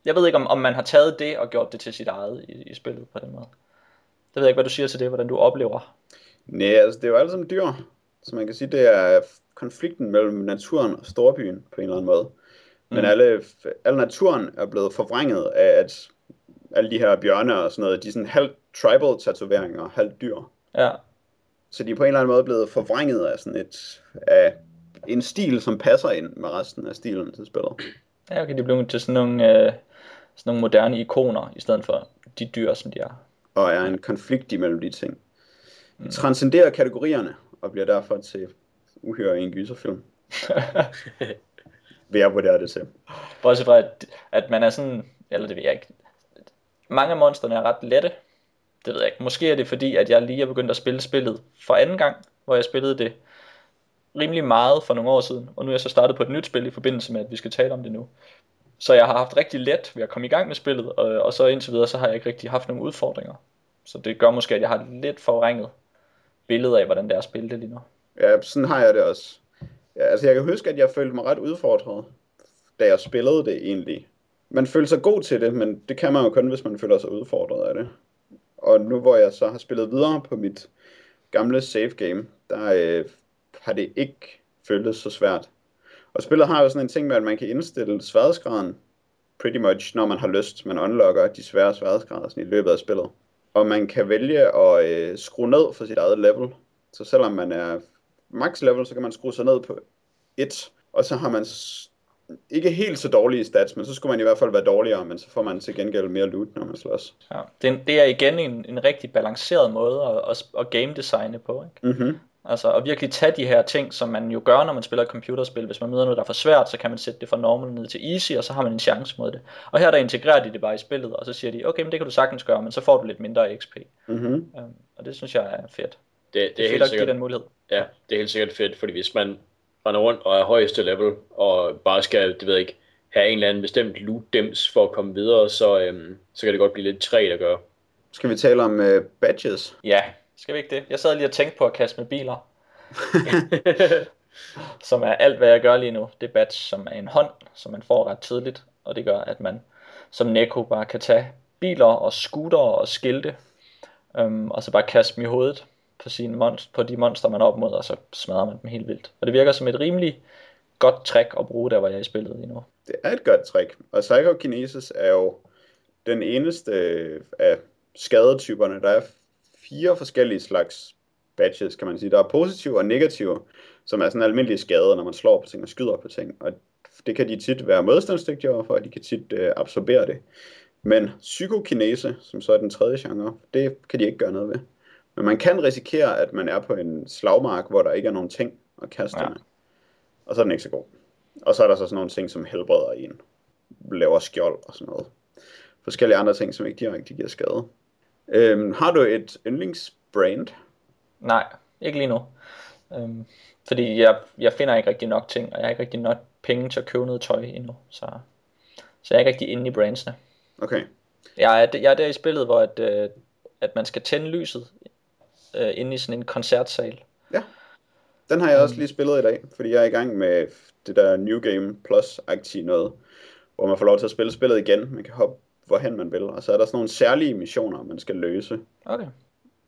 jeg ved ikke, om, om man har taget det og gjort det til sit eget i, i spillet på den måde. Det ved jeg ikke, hvad du siger til det, hvordan du oplever. Nej, altså det er jo alle sammen dyr. Så man kan sige, det er konflikten mellem naturen og storbyen på en eller anden måde. Men Mm. alle, alle naturen er blevet forvrænget af, at alle de her bjørne og sådan noget, de er sådan halvt tribal tatoveringer, halvt dyr. Ja, Så de er på en eller anden måde blevet forvrænget af sådan et, af en stil, som passer ind med resten af stilen til spillet. ja okay, de blev til sådan nogle, øh, sådan nogle moderne ikoner, i stedet for de dyr, som de er. Og er en konflikt imellem de ting. De transcenderer kategorierne, og bliver derfor til uhyre i en gyserfilm. Vil jeg vurdere det til. Bortset fra, at, at man er sådan, eller det ved jeg ikke, mange af monsterne er ret lette. Det ved jeg ikke. Måske er det fordi, at jeg lige er begyndt at spille spillet for anden gang, hvor jeg spillede det rimelig meget for nogle år siden, og nu er jeg så startet på et nyt spil i forbindelse med, at vi skal tale om det nu. Så jeg har haft rigtig let ved at komme i gang med spillet, og, og så indtil videre, så har jeg ikke rigtig haft nogen udfordringer. Så det gør måske, at jeg har et lidt forvrænget billede af, hvordan det er at spille det lige nu. Ja, sådan har jeg det også. Ja, altså jeg kan huske, at jeg følte mig ret udfordret, da jeg spillede det egentlig. Man føler sig god til det, men det kan man jo kun, hvis man føler sig udfordret af det. Og nu hvor jeg så har spillet videre på mit gamle save game, der øh, har det ikke føltes så svært. Og spillet har jo sådan en ting med, at man kan indstille sværhedsgraden pretty much, når man har lyst. Man unlocker de svære sværdesgrader sådan i løbet af spillet. Og man kan vælge at øh, skrue ned for sit eget level. Så selvom man er max level, så kan man skrue sig ned på 1. Og så har man ikke helt så dårlige stats, men så skulle man i hvert fald være dårligere, men så får man til gengæld mere loot, når man slås. Ja. Det, er det er igen en, en rigtig balanceret måde at, at, at game designe på. Ikke? Mm-hmm. Altså at virkelig tage de her ting, som man jo gør, når man spiller et computerspil. Hvis man møder noget, der er for svært, så kan man sætte det fra normal ned til easy, og så har man en chance mod det. Og her der integrerer de det bare i spillet, og så siger de, okay, men det kan du sagtens gøre, men så får du lidt mindre XP. Mm-hmm. Um, og det synes jeg er fedt. Det, det, Det er helt sikkert, den mulighed. ja, det er helt sikkert fedt, fordi hvis man render rundt og er højeste level, og bare skal, det ved jeg ikke, have en eller anden bestemt loot dems for at komme videre, så, øhm, så kan det godt blive lidt træt at gøre. Skal vi tale om uh, badges? Ja, skal vi ikke det? Jeg sad lige og tænkte på at kaste med biler, som er alt, hvad jeg gør lige nu. Det er badge, som er en hånd, som man får ret tidligt, og det gør, at man som Neko bare kan tage biler og scooter og skilte, øhm, og så bare kaste dem i hovedet på, sine monster, på de monster, man er op mod, og så smadrer man dem helt vildt. Og det virker som et rimelig godt trick at bruge der, hvor jeg er i spillet lige nu. Det er et godt trick. Og Psychokinesis er jo den eneste øh, af skadetyperne. Der er fire forskellige slags batches, kan man sige. Der er positive og negative, som er sådan almindelige skader, når man slår på ting og skyder på ting. Og det kan de tit være modstandsdygtige overfor, og de kan tit øh, absorbere det. Men psykokinese, som så er den tredje genre, det kan de ikke gøre noget ved. Men man kan risikere, at man er på en slagmark, hvor der ikke er nogen ting at kaste Ja. med. Og så er den ikke så god. Og så er der så sådan nogle ting, som helbreder en. Laver skjold og sådan noget. Forskellige andre ting, som ikke direkte giver skade. Øhm, har du et yndlingsbrand? Nej, ikke lige nu. Øhm, fordi jeg, jeg finder ikke rigtig nok ting, og jeg har ikke rigtig nok penge til at købe noget tøj endnu. Så, så jeg er ikke rigtig inde i brandsene. Okay. Jeg er, jeg er der i spillet, hvor at, øh, at man skal tænde lyset øh, inde i sådan en koncertsal. Den har jeg også lige spillet i dag, fordi jeg er i gang med det der New Game Plus-aktige noget, hvor man får lov til at spille spillet igen. Man kan hoppe hvorhen man vil, og så er der sådan nogle særlige missioner, man skal løse, Okay.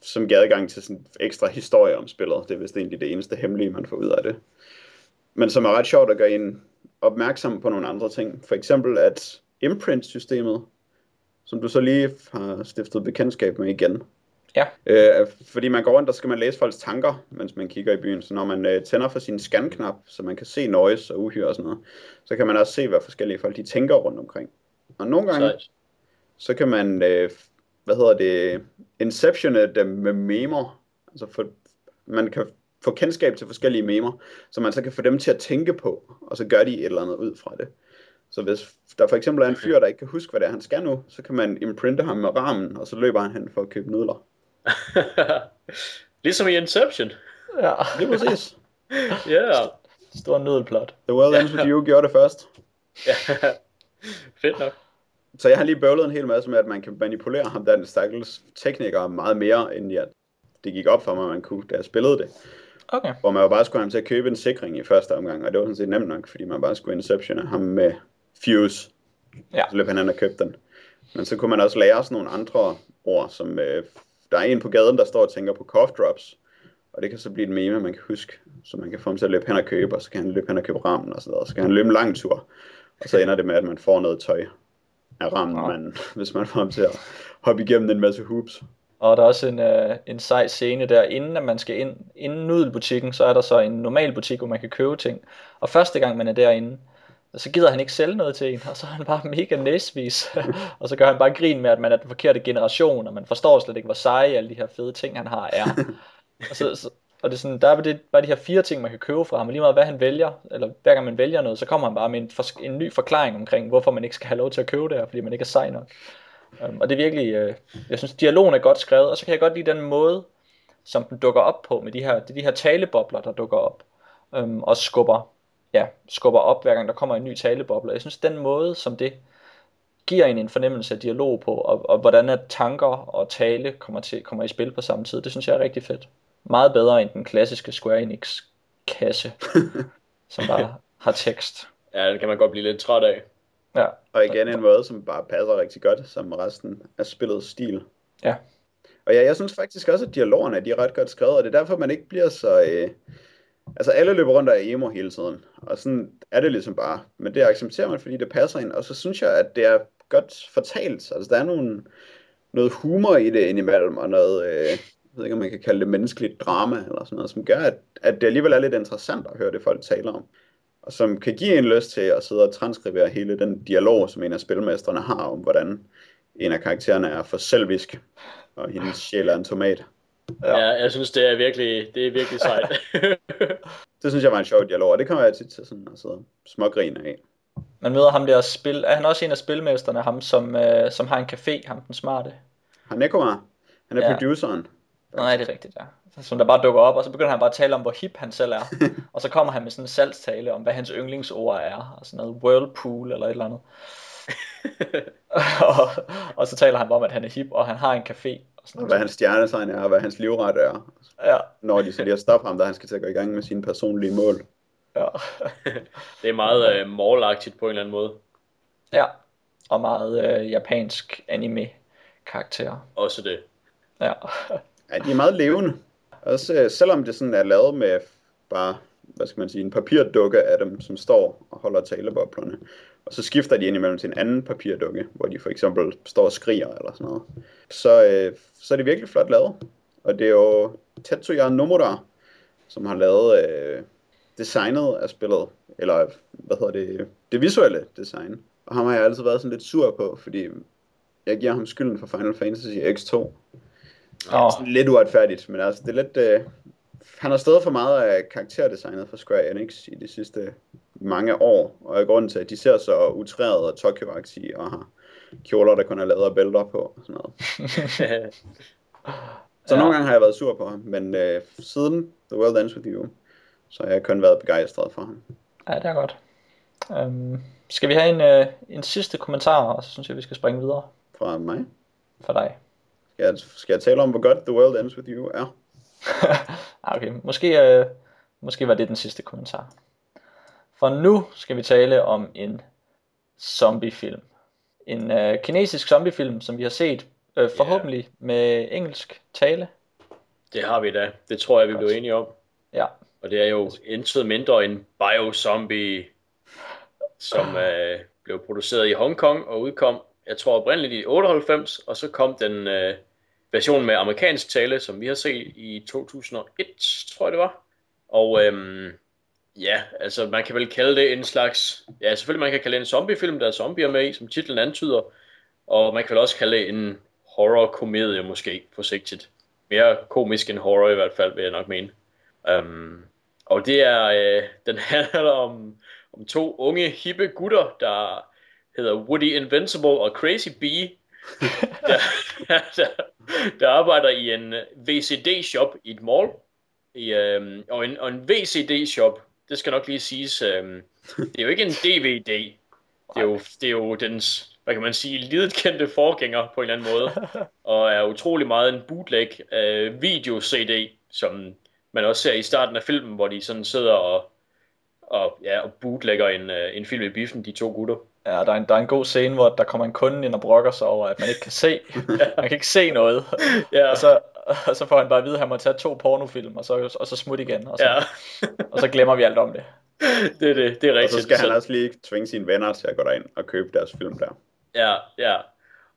som giver adgang til sådan ekstra historie om spillet. Det er vist egentlig det eneste hemmelige, man får ud af det. Men som er ret sjovt at gøre en opmærksom på nogle andre ting. For eksempel at imprint-systemet, som du så lige har stiftet bekendtskab med igen, Ja. Øh, fordi man går rundt, der skal man læse folks tanker, mens man kigger i byen. Så når man øh, tænder for sin scan-knap, så man kan se noise og uhyre og sådan noget, så kan man også se, hvad forskellige folk de tænker rundt omkring. Og nogle gange, Så, så kan man, øh, hvad hedder det, inceptione dem med memer. Altså for, man kan få kendskab til forskellige memer, så man så kan få dem til at tænke på, og så gør de et eller andet ud fra det. Så hvis der for eksempel er en fyr, der ikke kan huske, hvad det er, han skal nu, så kan man imprinte ham med ramen, og så løber han hen for at købe nudler. ligesom i Inception. Ja. Lige præcis. Ja. Stor nudelplot. The World Ends With You gjorde det først. ja. Fedt nok. Så jeg har lige bøvlet en hel masse med, at man kan manipulere ham, den stakkels tekniker, meget mere, end jeg, det gik op for mig, at man kunne, da jeg spillede det. Okay. Hvor man jo bare skulle have ham til at købe en sikring i første omgang, og det var sådan set nemt nok, fordi man bare skulle inceptione ham med Fuse. Ja. Så løb han hen og købte den. Men så kunne man også lære sådan nogle andre ord, som øh, der er en på gaden, der står og tænker på cough drops. Og det kan så blive et meme, man kan huske, så man kan få ham til at løbe hen og købe, og så kan han løbe hen og købe ramen og sådan noget. Så kan han løbe en lang tur, og så ender det med, at man får noget tøj af rammen, Ja. man, hvis man får ham til at hoppe igennem en masse hoops. Og der er også en, øh, en sej scene der, inden at man skal ind, inden nudelbutikken, så er der så en normal butik, hvor man kan købe ting. Og første gang man er derinde, så gider han ikke sælge noget til en, og så er han bare mega næsvis. og så gør han bare grin med, at man er den forkerte generation, og man forstår slet ikke, hvor seje alle de her fede ting, han har, er. og, så, så, og det er sådan, der er det, bare de her fire ting, man kan købe fra ham, og lige meget hvad han vælger, eller hver gang man vælger noget, så kommer han bare med en, fors- en ny forklaring omkring, hvorfor man ikke skal have lov til at købe det her, fordi man ikke er sej nok. Um, og det er virkelig, øh, jeg synes, dialogen er godt skrevet, og så kan jeg godt lide den måde, som den dukker op på, med de her, er de her talebobler, der dukker op, um, og skubber, ja, skubber op, hver gang der kommer en ny taleboble. Jeg synes, den måde, som det giver en en fornemmelse af dialog på, og, og hvordan at tanker og tale kommer, til, kommer i spil på samme tid, det synes jeg er rigtig fedt. Meget bedre end den klassiske Square Enix kasse, som bare har tekst. Ja, det kan man godt blive lidt træt af. Ja, Og igen en måde, som bare passer rigtig godt sammen med resten af spillets stil. Ja. Og ja, jeg synes faktisk også, at dialogerne de er ret godt skrevet, og det er derfor, man ikke bliver så... Øh... Altså, alle løber rundt og er emo hele tiden, og sådan er det ligesom bare. Men det accepterer man, fordi det passer ind, og så synes jeg, at det er godt fortalt. Altså, der er nogle, noget humor i det indimellem, og noget... Øh... Jeg ved ikke, om man kan kalde det menneskeligt drama, eller sådan noget, som gør, at, at det alligevel er lidt interessant at høre det, folk taler om og som kan give en lyst til at sidde og transkribere hele den dialog, som en af spilmesterne har om, hvordan en af karaktererne er for selvisk, og hendes sjæl er en tomat. Ja. ja, jeg synes, det er virkelig, det er virkelig sejt. det synes jeg var en sjov dialog, og det kommer jeg tit til sådan at sidde smågrine af. Man møder ham der spil, er han også en af spilmesterne, ham som, øh, som har en café, ham den smarte? Han er Han er ja. produceren. Nej, det er rigtigt, ja. Som der bare dukker op, og så begynder han bare at tale om, hvor hip han selv er. og så kommer han med sådan en salgstale om, hvad hans yndlingsord er, og sådan noget whirlpool eller et eller andet. og, og så taler han bare om, at han er hip, og han har en café. Og, hvad hans stjernetegn er, og hvad hans livret er. Ja. Når de så lige har stoppet ham, da han skal til at gå i gang med sine personlige mål. Ja. det er meget uh, målagtigt på en eller anden måde. Ja, og meget uh, japansk anime karakter. Også det. Ja. ja, de er meget levende. Også uh, selvom det sådan er lavet med bare, hvad skal man sige, en papirdukke af dem, som står og holder taleboblerne. Og så skifter de ind imellem til en anden papirdukke, hvor de for eksempel står og skriger eller sådan noget. Så, øh, så er det virkelig flot lavet. Og det er jo Tetsuya Nomura, som har lavet øh, designet af spillet, eller hvad hedder det, det visuelle design. Og ham har jeg altid været sådan lidt sur på, fordi jeg giver ham skylden for Final Fantasy X2. Oh. Sådan lidt uretfærdigt, men altså det er lidt... Øh, han har stået for meget af karakterdesignet for Square Enix i de sidste mange år, og er grunden til, at de ser så utræret og tokyo og har kjoler, der kun er lavet af bælter på og sådan noget. så ja. nogle gange har jeg været sur på ham, men øh, siden The World Ends With You, så har jeg kun været begejstret for ham. Ja, det er godt. Um, skal vi have en, øh, en sidste kommentar, og så synes jeg, vi skal springe videre? Fra mig? Fra dig. Skal jeg, skal jeg tale om, hvor godt The World Ends With You er? okay, måske, øh, måske var det den sidste kommentar. For nu skal vi tale om en zombiefilm. En øh, kinesisk zombiefilm, som vi har set øh, forhåbentlig yeah. med engelsk tale. Det har vi da. Det tror jeg, vi bliver enige om. Ja. Og det er jo intet mindre end Biozombie, som øh, blev produceret i Hongkong og udkom, jeg tror oprindeligt i 98, og så kom den øh, version med amerikansk tale, som vi har set i 2001, tror jeg det var. Og øhm, ja, altså man kan vel kalde det en slags, ja selvfølgelig man kan kalde det en zombiefilm, der er zombier med i, som titlen antyder. Og man kan vel også kalde det en horror-komedie måske, forsigtigt. Mere komisk end horror i hvert fald, vil jeg nok mene. Um, og det er, øh, den handler om, om to unge, hippe gutter, der hedder Woody Invincible og Crazy Bee, der, der, der arbejder i en VCD-shop i et mall. I, øhm, og, en, og en VCD-shop, det skal nok lige siges, øhm, det er jo ikke en DVD. Det er jo, det er jo dens, hvad kan man sige, lidet kendte forgænger på en eller anden måde. Og er utrolig meget en bootleg øh, video-CD, som man også ser i starten af filmen, hvor de sådan sidder og, og, ja, og bootlegger en, øh, en film i biffen, de to gutter. Ja, der er, en, der er en god scene, hvor der kommer en kunde ind og brokker sig over, at man ikke kan se, man kan ikke se noget. ja. og, så, og så får han bare at vide, at han må tage to pornofilm, og så, og så smutte igen, og så, ja. og så glemmer vi alt om det. Det er det, det er rigtigt. Og så skal han også lige tvinge sine venner til at gå derind og købe deres film der. Ja, ja.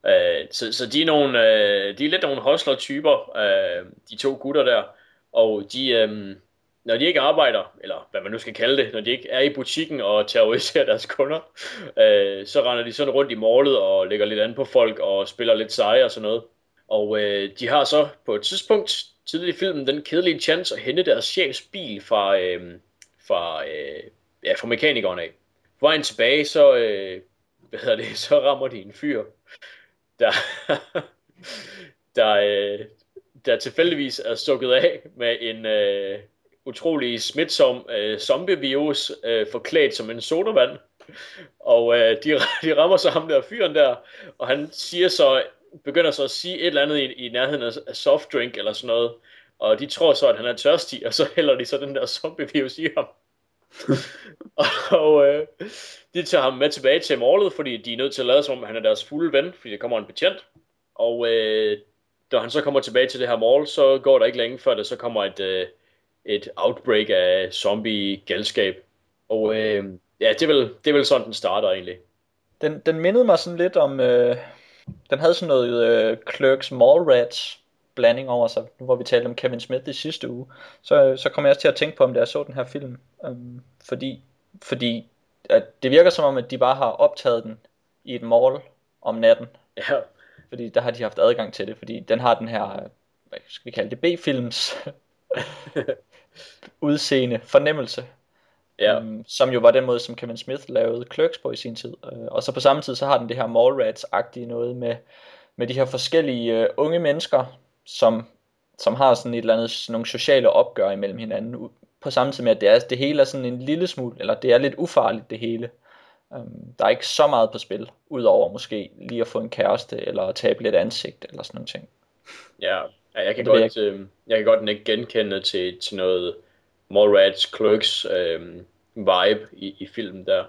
Øh, så, så de er nogle, øh, de er lidt nogle hostler-typer, øh, de to gutter der, og de, øh, når de ikke arbejder, eller hvad man nu skal kalde det, når de ikke er i butikken og terroriserer deres kunder, øh, så render de sådan rundt i målet og lægger lidt an på folk og spiller lidt seje og sådan noget. Og øh, de har så på et tidspunkt tidligt i filmen den kedelige chance at hente deres chefs bil fra, øh, fra, øh, ja, fra mekanikeren af. På vejen tilbage, så, øh, hvad hedder det, så rammer de en fyr, der, der, øh, der tilfældigvis er stukket af med en, øh, utrolig smitsom øh, zombievirus, øh, forklædt som en sodavand. Og øh, de, de rammer så ham der fyren der, og han siger så, begynder så at sige et eller andet i, i nærheden af softdrink eller sådan noget. Og de tror så, at han er tørstig, og så hælder de så den der zombie-virus i ham. og øh, de tager ham med tilbage til målet, fordi de er nødt til at lade som om, han er deres fulde ven, fordi der kommer en betjent. Og øh, da han så kommer tilbage til det her mål, så går der ikke længe før der så kommer et, øh, et outbreak af zombie-galskab. Og øh, ja, det er, vel, det er vel sådan, den starter egentlig. Den, den mindede mig sådan lidt om, øh, den havde sådan noget øh, Clerks Mallrats blanding over sig, hvor vi talte om Kevin Smith i sidste uge. Så, så kom jeg også til at tænke på, om det jeg så den her film. Um, fordi fordi at det virker som om, at de bare har optaget den i et mall om natten. Ja. Fordi der har de haft adgang til det, fordi den har den her hvad skal vi kalde det, B-films udseende, fornemmelse. Ja. Um, som jo var den måde, som Kevin Smith lavede Clerks på i sin tid. Uh, og så på samme tid, så har den det her Mallrats-agtige noget med, med de her forskellige uh, unge mennesker, som, som har sådan et eller andet, nogle sociale opgør imellem hinanden. På samme tid med, at det, er, det hele er sådan en lille smule, eller det er lidt ufarligt det hele. Um, der er ikke så meget på spil, udover måske lige at få en kæreste, eller tabe lidt ansigt, eller sådan nogle ting. Ja, ja jeg kan godt, øh, jeg kan godt ikke genkende til, til noget Mallrats Clerks øh, vibe i, i filmen der.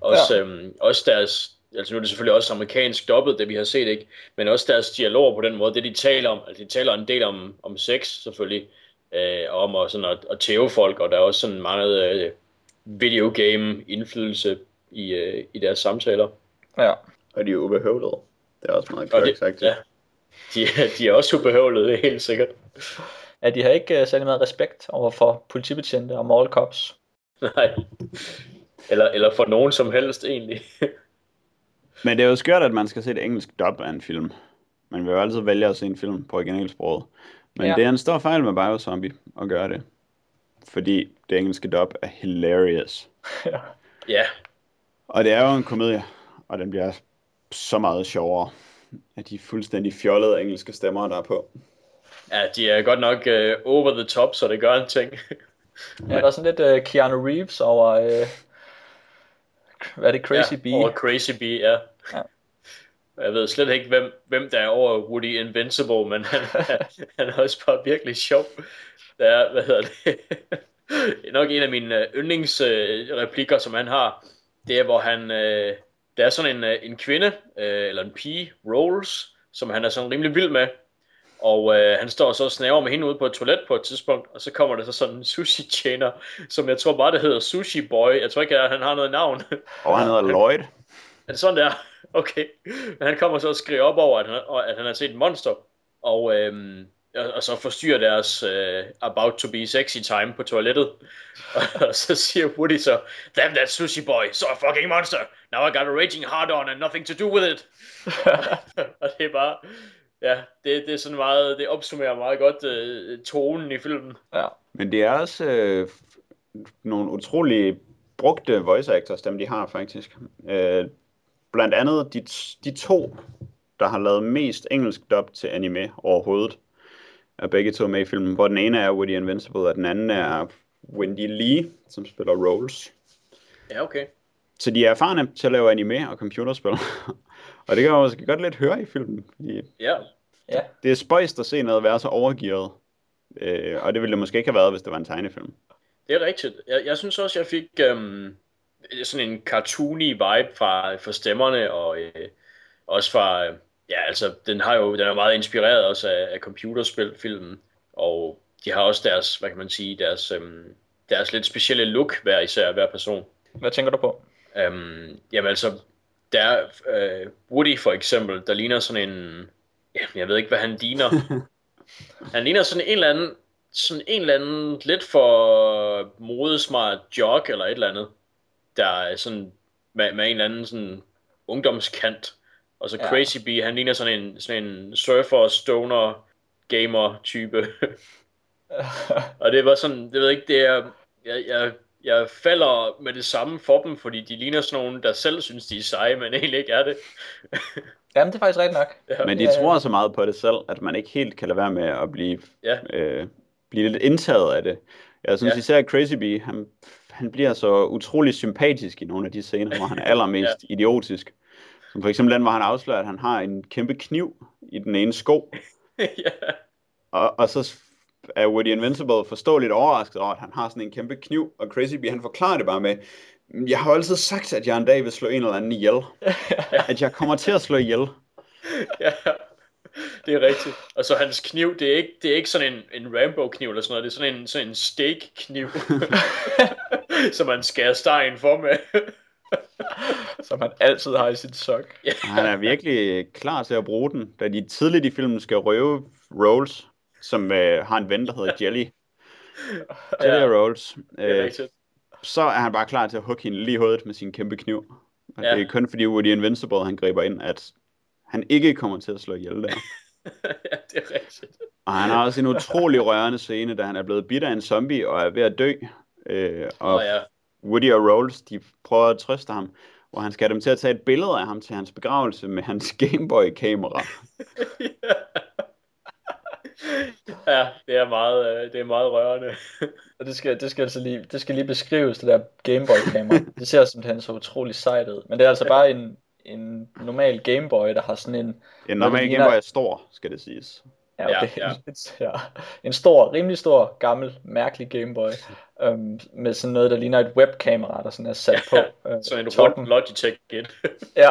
Også, Ja. ja. øh, også deres, altså nu er det selvfølgelig også amerikansk dobbelt, det vi har set, ikke? Men også deres dialog på den måde, det de taler om, altså de taler en del om, om sex selvfølgelig, øh, og om at, sådan at, at tæve folk, og der er også sådan meget øh, videogame indflydelse i, øh, i deres samtaler. Ja. Og de er ubehøvlede. Det er også meget Og klart det, sagt. ja, de, de er også ubehøvlede, det er helt sikkert. Ja, de har ikke uh, særlig meget respekt over for politibetjente og mall cops. Nej. Eller, eller for nogen som helst egentlig. Men det er jo skørt, at man skal se et engelsk dub af en film. Man vil jo altid vælge at se en film på originalsproget. Men Ja. det er en stor fejl med Biozombie at gøre det. Fordi det engelske dub er hilarious. ja, Og det er jo en komedie, og den bliver så meget sjovere af de fuldstændig fjollede engelske stemmer, der er på. ja, de er godt nok uh, over the top, så det gør en ting. Ja, der er sådan lidt uh, Keanu Reeves over, uh, hvad er det, Crazy ja, Bee? Over Crazy Bee, ja. Ja. Jeg ved slet ikke, hvem, hvem der er over Woody Invincible, men han, han er også bare virkelig sjov. Der er, hvad hedder det, nok en af mine øh, yndlingsreplikker, som han har, det er, hvor han, øh, der er sådan en, en kvinde, øh, eller en pige, Rolls, som han er sådan rimelig vild med, og øh, han står så og snaver med hende ude på et toilet på et tidspunkt, og så kommer der så sådan en sushi-tjener, som jeg tror bare, det hedder Sushi Boy. Jeg tror ikke, at han har noget navn. Og han hedder Lloyd. Det sådan der? Okay. Men han kommer så og skriver op over, at han, at han har set et monster. Og, øhm, og, og så forstyrrer deres øh, about to be sexy time på toilettet. Og, og så siger Woody så, Damn that sushi boy, so a fucking monster. Now I got a raging hard on and nothing to do with it. og det er bare, ja, det, det er sådan meget, det opsummerer meget godt øh, tonen i filmen. Ja. Men det er også øh, nogle utrolig brugte voice actors, dem de har faktisk. Øh, blandt andet de, de to, der har lavet mest engelsk dub til anime overhovedet, er begge to med i filmen, hvor den ene er Woody Invincible, og den anden er Wendy Lee, som spiller Rolls. Ja, okay. Så de er erfarne til at lave anime og computerspil. og det kan man måske godt lidt høre i filmen, fordi Ja, ja. det er spøjst at se noget være så overgearet. Øh, og det ville det måske ikke have været, hvis det var en tegnefilm. Det er rigtigt. Jeg, jeg synes også, jeg fik øhm, sådan en cartoony vibe fra, fra stemmerne, og øh, også fra, øh, ja altså, den har jo, den er meget inspireret også af, af computerspilfilmen, og de har også deres, hvad kan man sige, deres, øhm, deres lidt specielle look hver især, hver person. Hvad tænker du på? Øhm, jamen altså, der er øh, Woody for eksempel, der ligner sådan en, ja, jeg ved ikke, hvad han ligner. han ligner sådan en eller anden, sådan en eller anden lidt for modesmart jog eller et eller andet, der er sådan med, med en eller anden sådan ungdomskant. Og så Ja. Crazy Bee, han ligner sådan en, sådan en surfer, stoner, gamer type. Og det var sådan, det ved jeg ikke, det er, jeg, jeg, jeg falder med det samme for dem, fordi de ligner sådan nogen, der selv synes, de er seje, men egentlig ikke er det. Jamen, det er faktisk rigtigt nok. Ja. Men de Ja, ja. tror så meget på det selv, at man ikke helt kan lade være med at blive, Ja. øh, blive lidt indtaget af det. Jeg synes Ja. især Crazy Bee, han, han bliver så utrolig sympatisk i nogle af de scener, hvor han er allermest idiotisk. Som for eksempel den, hvor han afslører, at han har en kæmpe kniv i den ene sko. ja. Og, og så er Woody Invincible forståeligt overrasket over, at han har sådan en kæmpe kniv, og Crazy Bee, han forklarer det bare med, jeg har altid sagt, at jeg en dag vil slå en eller anden ihjel. At jeg kommer til at slå ihjel. ja. Det er rigtigt. Og så hans kniv, det er ikke, det er ikke sådan en, en Rambo-kniv eller sådan noget, det er sådan en, sådan en steak-kniv, som man skærer stegen for med. Som han altid har i sit sok. Han er virkelig klar til at bruge den, da de tidligt i filmen skal røve Rolls, som øh, har en ven, der hedder Jelly. Jelly Ja. Rolls. Øh, så er han bare klar til at hugge hende lige i hovedet med sin kæmpe kniv. Og Ja. det er kun fordi Woody Invincible, han griber ind, at han ikke kommer til at slå ihjel der. ja, det er rigtigt. Og han har også en utrolig rørende scene, da han er blevet bidt af en zombie og er ved at dø. Øh, og Og ja, Woody og Rolls, de prøver at trøste ham, hvor han skal have dem til at tage et billede af ham til hans begravelse med hans Gameboy-kamera. ja, det er meget, øh, det er meget rørende. Og det skal, det skal altså lige, det skal lige beskrives, det der Gameboy-kamera. Det ser simpelthen så utrolig sejt ud. Men det er altså bare en, en normal Gameboy, der har sådan en, En normal ligner- Gameboy er stor, skal det siges. ja, Ja, okay, ja. ja. en stor, rimelig stor, gammel, mærkelig Gameboy, øhm, med sådan noget, der ligner et webkamera, der sådan er sat på øh, Sådan en toppen. Logitech et. Ja,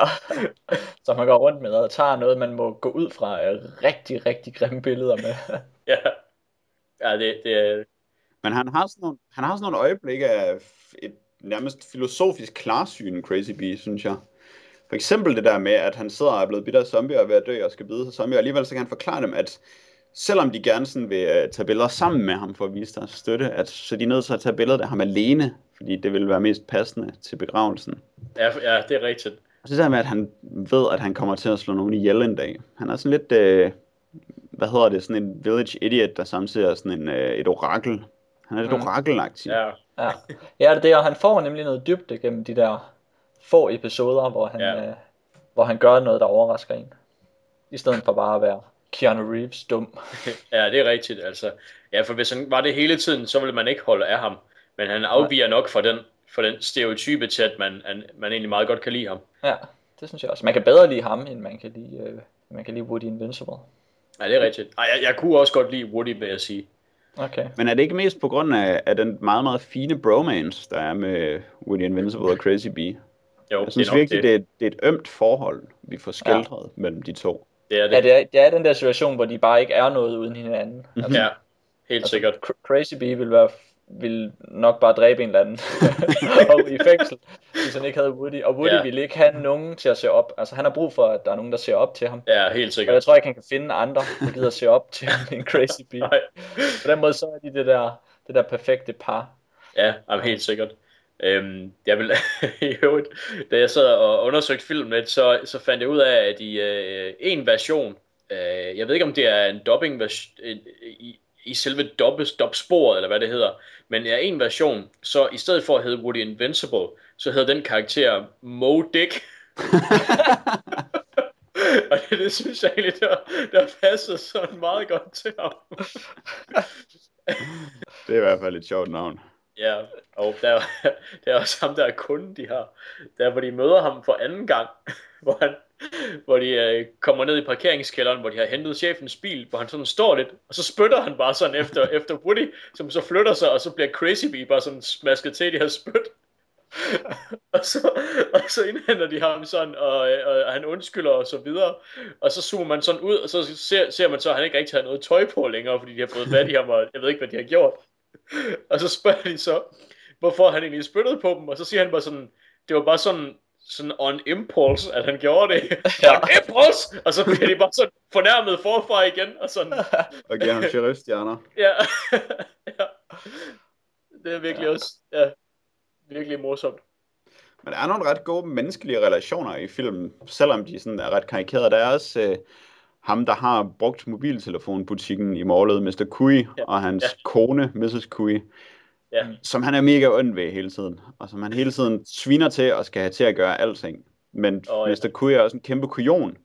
så man går rundt med og tager noget, man må gå ud fra af rigtig, rigtig grimme billeder med. Ja. Ja, det, det er, Men han har sådan nogle, han har sådan nogle øjeblikke af et nærmest filosofisk klarsyn, Crazy Bee, synes jeg. For eksempel det der med, at han sidder og er blevet bidt af zombie og er ved at dø og skal bide sig zombie, og alligevel så kan han forklare dem, at selvom de gerne sådan vil uh, tage billeder sammen med ham for at vise deres støtte, at så er de nødt til at tage billedet af ham alene, fordi det vil være mest passende til begravelsen. ja, ja, det er rigtigt. Og så det der med, at han ved, at han kommer til at slå nogen ihjel en dag. Han er sådan lidt, øh, hvad hedder det, sådan en village idiot, der samtidig er sådan en, øh, et orakel. Han er lidt Mm. orakelagtig. Ja, Ja, ja det er det, og han får nemlig noget dybde gennem de der få episoder, hvor han, Ja. øh, hvor han gør noget, der overrasker en. I stedet for bare at være Keanu Reeves dum. ja, det er rigtigt. Altså, ja, for hvis han var det hele tiden, så ville man ikke holde af ham. Men han afviger nok fra den, fra den stereotype til, at man, man, man egentlig meget godt kan lide ham. Ja, det synes jeg også. Man kan bedre lide ham, end man kan lide, øh, man kan lide Woody Invincible. Ja, det er rigtigt. Ej, jeg, jeg kunne også godt lide Woody, vil jeg sige. Okay. Men er det ikke mest på grund af, af den meget, meget fine bromance, der er med Woody Invincible og Crazy Bee? Jo, Jeg synes det er virkelig, det. Det, er, det er et ømt forhold, vi får skildret ja. mellem de to. Det er det. Ja, det er, det er den der situation, hvor de bare ikke er noget uden hinanden. Altså, Ja, helt sikkert. Cr- Crazy Bee vil, være, vil nok bare dræbe en eller anden og i fængsel, hvis han ikke havde Woody. Og Woody Ja. ville ikke have nogen til at se op. Altså han har brug for, at der er nogen, der ser op til ham. Ja, helt Og jeg sikkert. tror ikke, han kan finde andre, der gider se op til ham en Crazy Bee. Nej. På den måde, så er de det der, det der perfekte par. Ja, jamen, helt sikkert. Øhm, jeg vil, i øvrigt, da jeg sad og undersøgte filmen lidt, så, så fandt jeg ud af, at i øh, en version, øh, jeg ved ikke om det er en dubbing version, i, i selve dobbes, dobsporet, eller hvad det hedder, men er en version, så i stedet for at hedde Woody Invincible, så hedder den karakter Mo Dick. og det, det synes jeg egentlig, der, der passer sådan meget godt til ham. Det er i hvert fald et sjovt navn. Ja, og der, der er også ham, der er kunden, de har. Der, hvor de møder ham for anden gang, hvor, han, hvor de øh, kommer ned i parkeringskælderen, hvor de har hentet chefens bil, hvor han sådan står lidt, og så spytter han bare sådan efter, efter Woody, som så flytter sig, og så bliver Crazy Bee bare sådan smasket til i det her spyt. og, så, og så indhenter de ham sådan, og, øh, og han undskylder og så videre. Og så zoomer man sådan ud, og så ser, ser man så, at han ikke rigtig har noget tøj på længere, fordi de har fået fat i ham, og jeg ved ikke, hvad de har gjort. Og så spørger de så, hvorfor han egentlig spyttede på dem, og så siger han bare sådan, det var bare sådan, sådan on impulse, at han gjorde det. Ja. on impulse! Og så bliver de bare sådan fornærmet forfra igen, og sådan, Og giver ham sheriffstjerner. ja. ja. Det er virkelig ja. også, ja, virkelig morsomt. Men der er nogle ret gode menneskelige relationer i filmen, selvom de sådan er ret karikerede. Der er også øh, ham, der har brugt mobiltelefonbutikken i målet, Mr. Kui, Ja. og hans ja. kone, Mrs. Kui, Ja. som han er mega ond ved hele tiden, og som han hele tiden sviner til og skal have til at gøre alting. Men oh, ja. Mr. Kui er også en kæmpe kujon,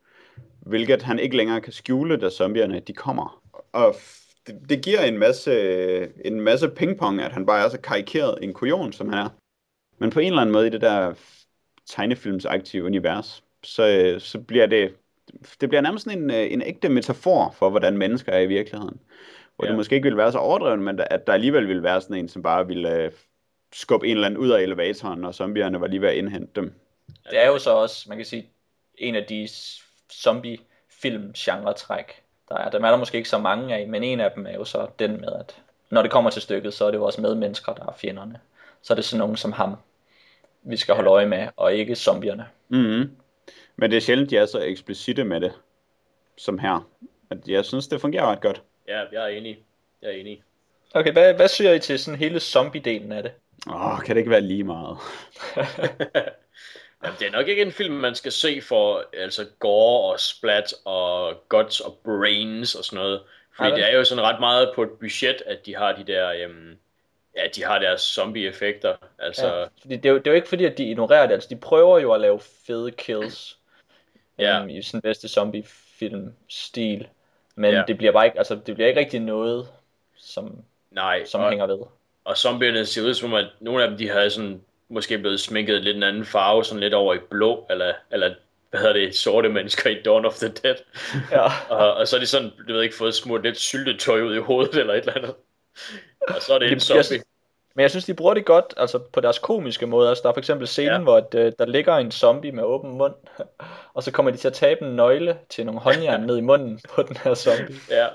hvilket han ikke længere kan skjule, da zombierne de kommer. Og det, det giver en masse, en masse pingpong, at han bare er så karikeret en kujon, som han er. Men på en eller anden måde i det der tegnefilmsaktive univers, så, så bliver det, det bliver nærmest sådan en, øh, en ægte metafor for, hvordan mennesker er i virkeligheden. Hvor ja. Det måske ikke vil være så overdrevet, men at der alligevel vil være sådan en, som bare ville øh, skubbe en eller anden ud af elevatoren, og zombierne var lige ved at indhente dem. Det er jo så også, man kan sige, en af de zombie film genre-træk, der er. Dem er der måske ikke så mange af, men en af dem er jo så den med, at når det kommer til stykket, så er det jo også medmennesker, der er fjenderne. Så er det sådan nogen som ham, vi skal holde øje med, og ikke zombierne. Mm-hmm. Men det er sjældent, de er så eksplicite med det, som her. At jeg synes, det fungerer ret godt. Ja, jeg er enig. Jeg er enig. Okay, hvad, hvad siger I til sådan hele zombie-delen af det? Åh, kan det ikke være lige meget? Jamen, det er nok ikke en film, man skal se for altså gore og splat og guts og brains og sådan noget. Fordi Ja, det er jo sådan ret meget på et budget, at de har de der, øhm, ja, de har deres zombie-effekter. Altså, Ja, fordi det er, jo, det er jo ikke fordi, at de ignorerer det. Altså, de prøver jo at lave fede kills Ja. øhm, i sådan bedste zombie-film-stil. Men Ja. det bliver bare ikke, altså, det bliver ikke rigtig noget, som, nej, som og, hænger ved. og zombierne ser ud som, at nogle af dem, de har sådan, måske blevet sminket lidt en anden farve, sådan lidt over i blå, eller, eller hvad hedder det, sorte mennesker i Dawn of the Dead. Ja. Og, og så er de sådan, du ved ikke, fået smurt lidt syltetøj ud i hovedet, eller et eller andet. Og så er det en zombie. Men jeg synes, de bruger det godt, altså på deres komiske måde. Altså, der er for eksempel scenen, Ja. hvor øh, der ligger en zombie med åben mund, og så kommer de til at tabe en nøgle til nogle håndjern ned i munden på den her zombie. Ja,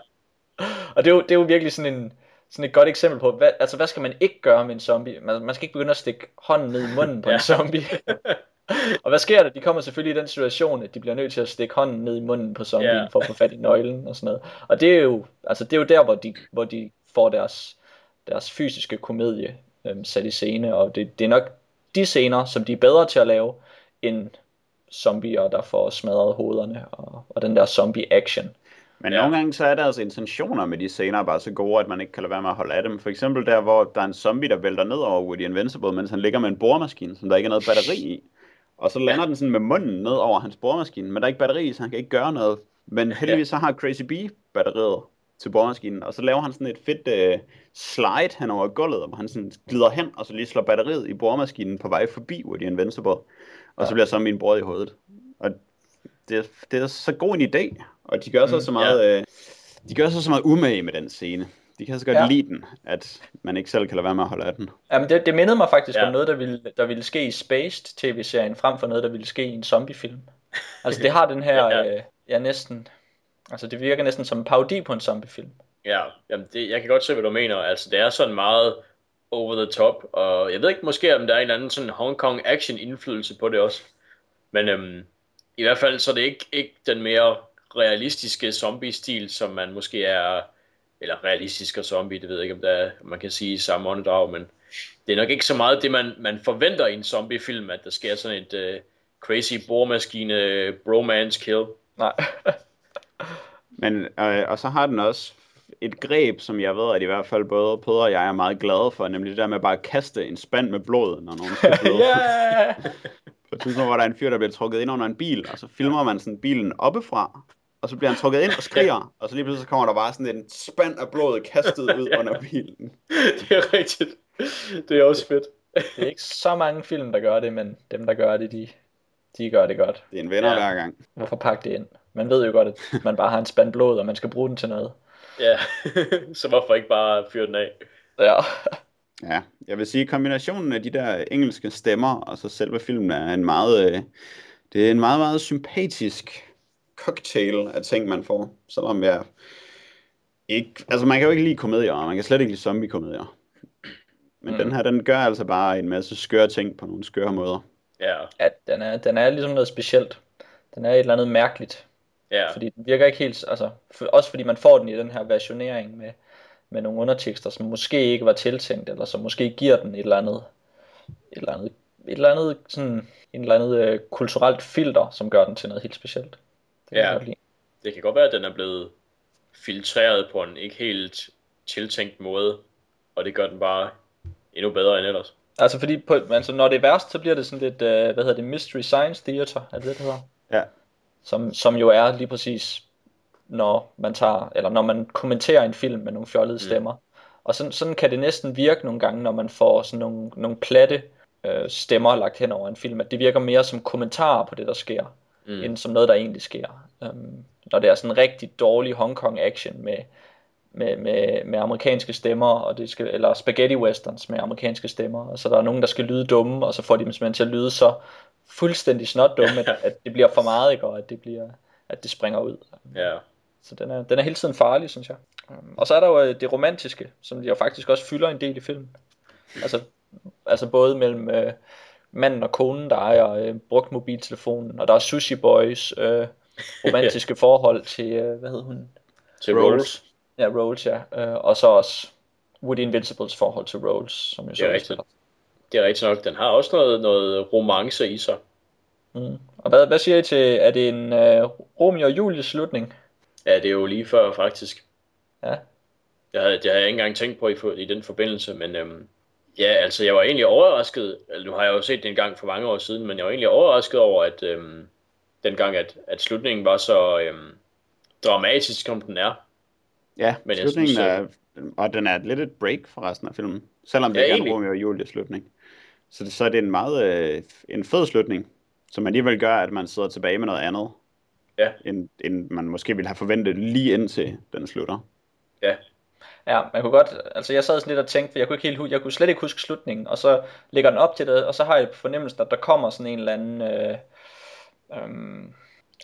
Og det er jo, det er jo virkelig sådan, en, sådan et godt eksempel på, hvad, altså hvad skal man ikke gøre med en zombie? Man, man skal ikke begynde at stikke hånden ned i munden på Ja. en zombie. og hvad sker der? De kommer selvfølgelig i den situation, at de bliver nødt til at stikke hånden ned i munden på zombien Ja. for at få fat i nøglen og sådan noget. Og det er jo, altså det er jo der, hvor de, hvor de får deres, deres fysiske komedie øhm, sat i scene, og det, det er nok de scener, som de er bedre til at lave, end zombier, der får smadret hovederne, og, og den der zombie-action. Men Ja. ja. nogle gange så er deres intentioner med de scener bare så gode, at man ikke kan lade være med at holde af dem. For eksempel der, hvor der er en zombie, der vælter ned over Woody Invincible, mens han ligger med en boremaskine, som der ikke er noget batteri i. Og så lander den sådan med munden ned over hans boremaskine, men der er ikke batteri i, så han kan ikke gøre noget. Men heldigvis så har Crazy Bee batteriet til boremaskinen, og så laver han sådan et fedt øh, slide hen over gulvet, hvor han sådan glider hen, og så lige slår batteriet i boremaskinen på vej forbi Woody Invincible. Og så bliver zombien brudt i hovedet. Og det, det er så god en idé, og de gør så Mm, så meget, øh, de gør så så meget umage med den scene. De kan så godt Ja. ja. lide den, at man ikke selv kan lade være med at holde af den. Jamen det, det mindede mig faktisk Ja. om noget, der ville, der ville ske i Spaced tv-serien, frem for noget, der ville ske i en zombiefilm. Altså det har den her, Ja, ja, ja. Øh, ja næsten, altså det virker næsten som en parodi på en zombiefilm. Ja, jamen det, jeg kan godt se, hvad du mener. Altså, det er sådan meget over the top, og jeg ved ikke måske, om der er en eller anden sådan Hong Kong action indflydelse på det også. Men øhm, i hvert fald så er det ikke, ikke den mere realistiske zombie-stil, som man måske er, eller realistisk og zombie, det ved jeg ikke, om, der er, man kan sige samme åndedrag, men det er nok ikke så meget det, man, man forventer i en zombie-film, at der sker sådan et øh, crazy boremaskine bromance kill. Nej. Men, øh, og så har den også et greb, som jeg ved, at i hvert fald både Peder og jeg er meget glade for, nemlig det der med bare at kaste en spand med blod, når nogen skal bløde. yeah! På et tidspunkt, hvor der er en fyr, der bliver trukket ind under en bil, og så filmer man sådan bilen oppefra, og så bliver han trukket ind og skriger, og så lige pludselig så kommer der bare sådan en spand af blod kastet ud under bilen. det er rigtigt. Det er også fedt. Det er ikke så mange film, der gør det, men dem, der gør det, de, de gør det godt. Det er en venner Ja. ja. hver gang. Hvorfor pakke det ind? Man ved jo godt, at man bare har en spand blod, og man skal bruge den til noget. Ja, så hvorfor ikke bare fyre den af? Ja. Ja, jeg vil sige, kombinationen af de der engelske stemmer, og så selve filmen er en meget, øh, det er en meget, meget sympatisk cocktail af ting, man får. Selvom jeg ikke, altså man kan jo ikke lide komedier, og man kan slet ikke lide zombie-komedier. Men Mm. mm. den her, den gør altså bare en masse skøre ting på nogle skøre måder. Ja, ja den, er, den er ligesom noget specielt. Den er et eller andet mærkeligt. Ja, Fordi den virker ikke helt, altså, for, også fordi man får den i den her versionering med, med nogle undertekster, som måske ikke var tiltænkt, eller som måske giver den et eller andet, et eller andet, et eller andet sådan, en eller andet øh, kulturelt filter, som gør den til noget helt specielt. Det kan Ja. lide. det kan godt være, at den er blevet filtreret på en ikke helt tiltænkt måde, og det gør den bare endnu bedre end ellers. Altså fordi, på, altså, når det er værst, så bliver det sådan lidt, øh, hvad hedder det, Mystery Science Theater, er det det, det hedder? Ja. Som, som jo er lige præcis, når man tager, eller når man kommenterer en film med nogle fjollede stemmer. Og sådan, sådan kan det næsten virke nogle gange, når man får sådan nogle, nogle platte øh, stemmer lagt hen over en film, at det virker mere som kommentarer på det, der sker, Mm. mm. end som noget, der egentlig sker. Um, når det er sådan rigtig dårlig Hong Kong action med, med, med, med amerikanske stemmer, og det skal, eller spaghetti westerns med amerikanske stemmer, og så der er nogen, der skal lyde dumme, og så får de dem simpelthen til at lyde så fuldstændig snot dumme, at, at det bliver for meget, ikke? og at det, bliver, at det springer ud. Ja, Så den er, den er hele tiden farlig, synes jeg. Um, Og så er der jo øh, det romantiske, som jo faktisk også fylder en del i filmen. Altså, altså både mellem øh, manden og konen, der ejer øh, brugt mobiltelefonen, og der er Sushi Boys øh, romantiske forhold til, øh, hvad hed hun? til Rolls. Rolls. Ja, Rolls, ja. Øh, og så også Woody Invincibles forhold til Rolls, som jo så Det er rigtigt. Det er rigtigt nok. Den har også noget, noget romance i sig. Mm. Og hvad, hvad siger I til, er det en uh, Romeo og Julie slutning? Ja, det er jo lige før faktisk. Ja. Jeg havde, det havde jeg ikke engang tænkt på i, i den forbindelse, men øhm, ja, altså jeg var egentlig overrasket, altså, nu har jeg jo set det en gang for mange år siden, men jeg var egentlig overrasket over, at øhm, dengang, at, at slutningen var så øhm, dramatisk, som den er. Ja, Men jeg slutningen synes, er, og den er lidt et break for resten af filmen, selvom det Ja, er en. Romeo og Julie slutning. Så, det, så er det en meget øh, en fed slutning, som alligevel gør, at man sidder tilbage med noget andet, Ja. end, end man måske ville have forventet lige indtil den slutter. Ja, Ja, man kunne godt, altså jeg sad sådan lidt og tænkte, for jeg kunne ikke helt jeg kunne slet ikke huske slutningen, og så lægger den op til det, og så har jeg fornemmelsen, at der kommer sådan en eller anden, øh, øh,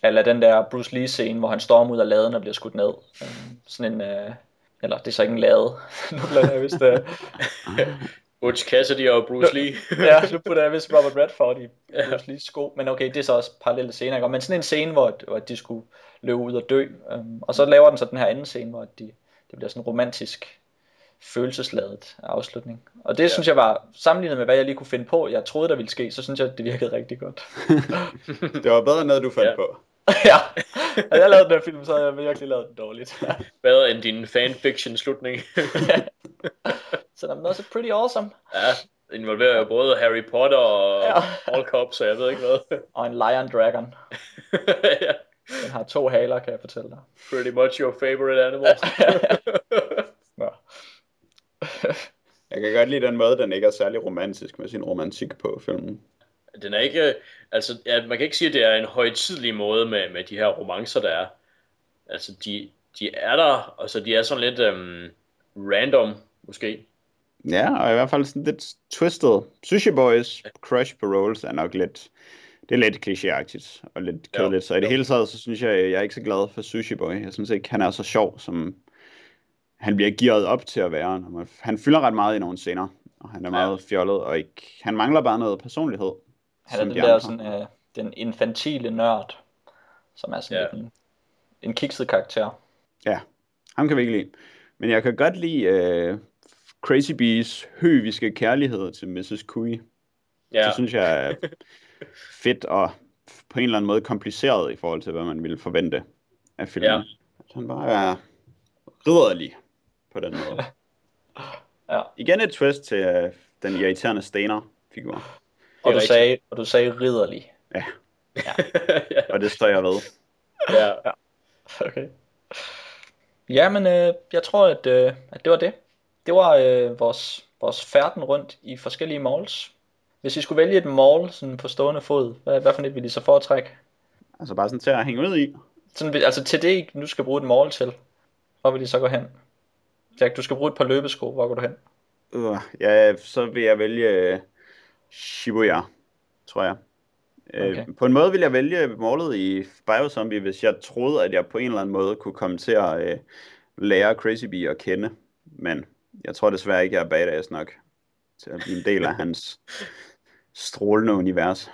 eller den der Bruce Lee scene, hvor han stormer ud af laden og bliver skudt ned. Øh, sådan en, øh, eller det er så ikke en lade, nu blander jeg vist, øh, Butch Cassidy og Bruce Lee. ja, nu putter jeg vist Robert Redford i Bruce Lees sko, men okay, det er så også parallelle scener, ikke? men sådan en scene, hvor, hvor de skulle løbe ud og dø, øhm, og så laver den så den her anden scene, hvor de, det bliver sådan en romantisk, følelsesladet afslutning. Og det ja. synes jeg var, sammenlignet med hvad jeg lige kunne finde på, jeg troede der ville ske, så synes jeg, det virkede rigtig godt. Det var bedre end noget, du fandt Ja. på. ja, og jeg lavede den her film, så havde jeg virkelig lavet den dårligt. Bedre end din fanfiction slutning. så den er også pretty awesome. ja, involverer jo både Harry Potter og Ja. All Cops, så jeg ved ikke hvad. Og en lion dragon. ja, Den har to haler, kan jeg fortælle dig. pretty much your favorite animal. Ja. Jeg kan godt lide den måde, den ikke er særlig romantisk med sin romantik på filmen. Den er ikke, altså, ja, man kan ikke sige, at det er en højtidlig måde med, med de her romancer, der er. Altså, de, de er der, og så de er sådan lidt øhm, random, måske. Ja, og i hvert fald sådan lidt twisted. Sushi Boys crush på Rolls er nok lidt, det er lidt klichéagtigt og lidt kedeligt. Så i det hele taget, så synes jeg, jeg er ikke så glad for Sushi Boy. Jeg synes ikke, han er så sjov, som han bliver gearet op til at være. Han fylder ret meget i nogle scener, og han er meget fjollet, og ikke, han mangler bare noget personlighed. Han er den de der andre. sådan, øh, den infantile nørd, som er sådan Ja. en, en kikset karakter. Ja, ham kan vi ikke lide. Men jeg kan godt lide uh, Crazy Bees høviske kærlighed til Mrs. Kui. Ja, Det synes jeg er fedt og på en eller anden måde kompliceret i forhold til, hvad man ville forvente af filmen. Ja. At Han bare er ridderlig på den måde. Ja. Igen et twist til uh, den irriterende Stainer-figur. Og du, sagde, og du sagde ridderlig. Ja, ja, og det står jeg ved. ja. Okay. Ja, men øh, jeg tror, at, øh, at det var det. Det var øh, vores, vores færden rundt i forskellige malls. Hvis I skulle vælge et mall sådan på stående fod, hvad, hvad for et ville I så foretrække? Altså bare sådan til at hænge ud i. Sådan, altså til det, I nu skal bruge et mall til, hvor vil I så gå hen? Jack, du skal bruge et par løbesko, hvor går du hen? Uh, ja, så vil jeg vælge uh, Shibuya, tror jeg. Øh, Okay. På en måde vil jeg vælge målet i Biozombie, hvis jeg troede, at jeg på en eller anden måde kunne komme til at uh, lære Crazy Bee at kende. Men jeg tror desværre ikke, jeg er badass nok til at blive en del af hans strålende univers.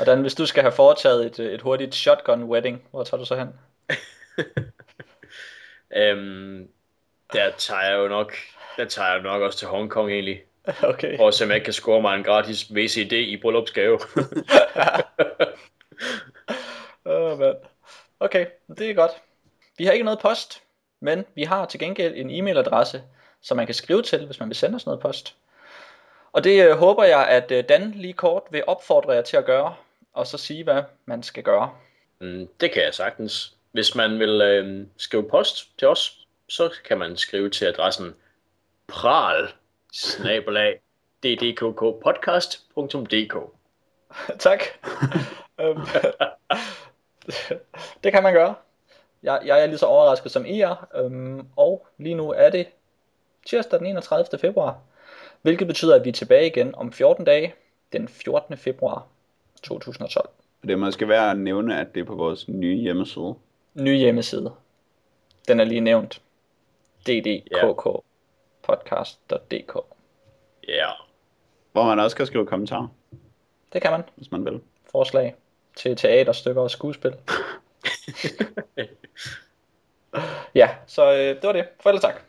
Og Dan, hvis du skal have foretaget et, øh, et hurtigt shotgun wedding, hvor tager du så hen? Øhm, der tager jeg jo nok, der tager jeg nok også til Hongkong egentlig. Okay. For at se, om jeg kan score mig en gratis VCD i bryllupsgave. Åh, oh, mand. Okay, det er godt. Vi har ikke noget post, men vi har til gengæld en e-mailadresse, som man kan skrive til, hvis man vil sende os noget post. Og det øh, håber jeg, at øh, Dan lige kort vil opfordre jer til at gøre, og så sige, hvad man skal gøre. Mm, det kan jeg sagtens. Hvis man vil øh, skrive post til os, så kan man skrive til adressen pral ddkkpodcast.dk tak. Øhm, det kan man gøre. Jeg, jeg er lige så overrasket som I er, øhm, og lige nu er det tirsdag den 31. februar, hvilket betyder, at vi er tilbage igen om 14 dage, den 14. februar 2012. Det er måske værd at nævne, at det er på vores nye hjemmeside. Ny hjemmeside. Den er lige nævnt. ddkkpodcast.dk Ja. Hvor man også kan skrive kommentarer, Det kan man. hvis man vil. Forslag til teaterstykker og skuespil. ja, så øh, det var det. Farvel og tak.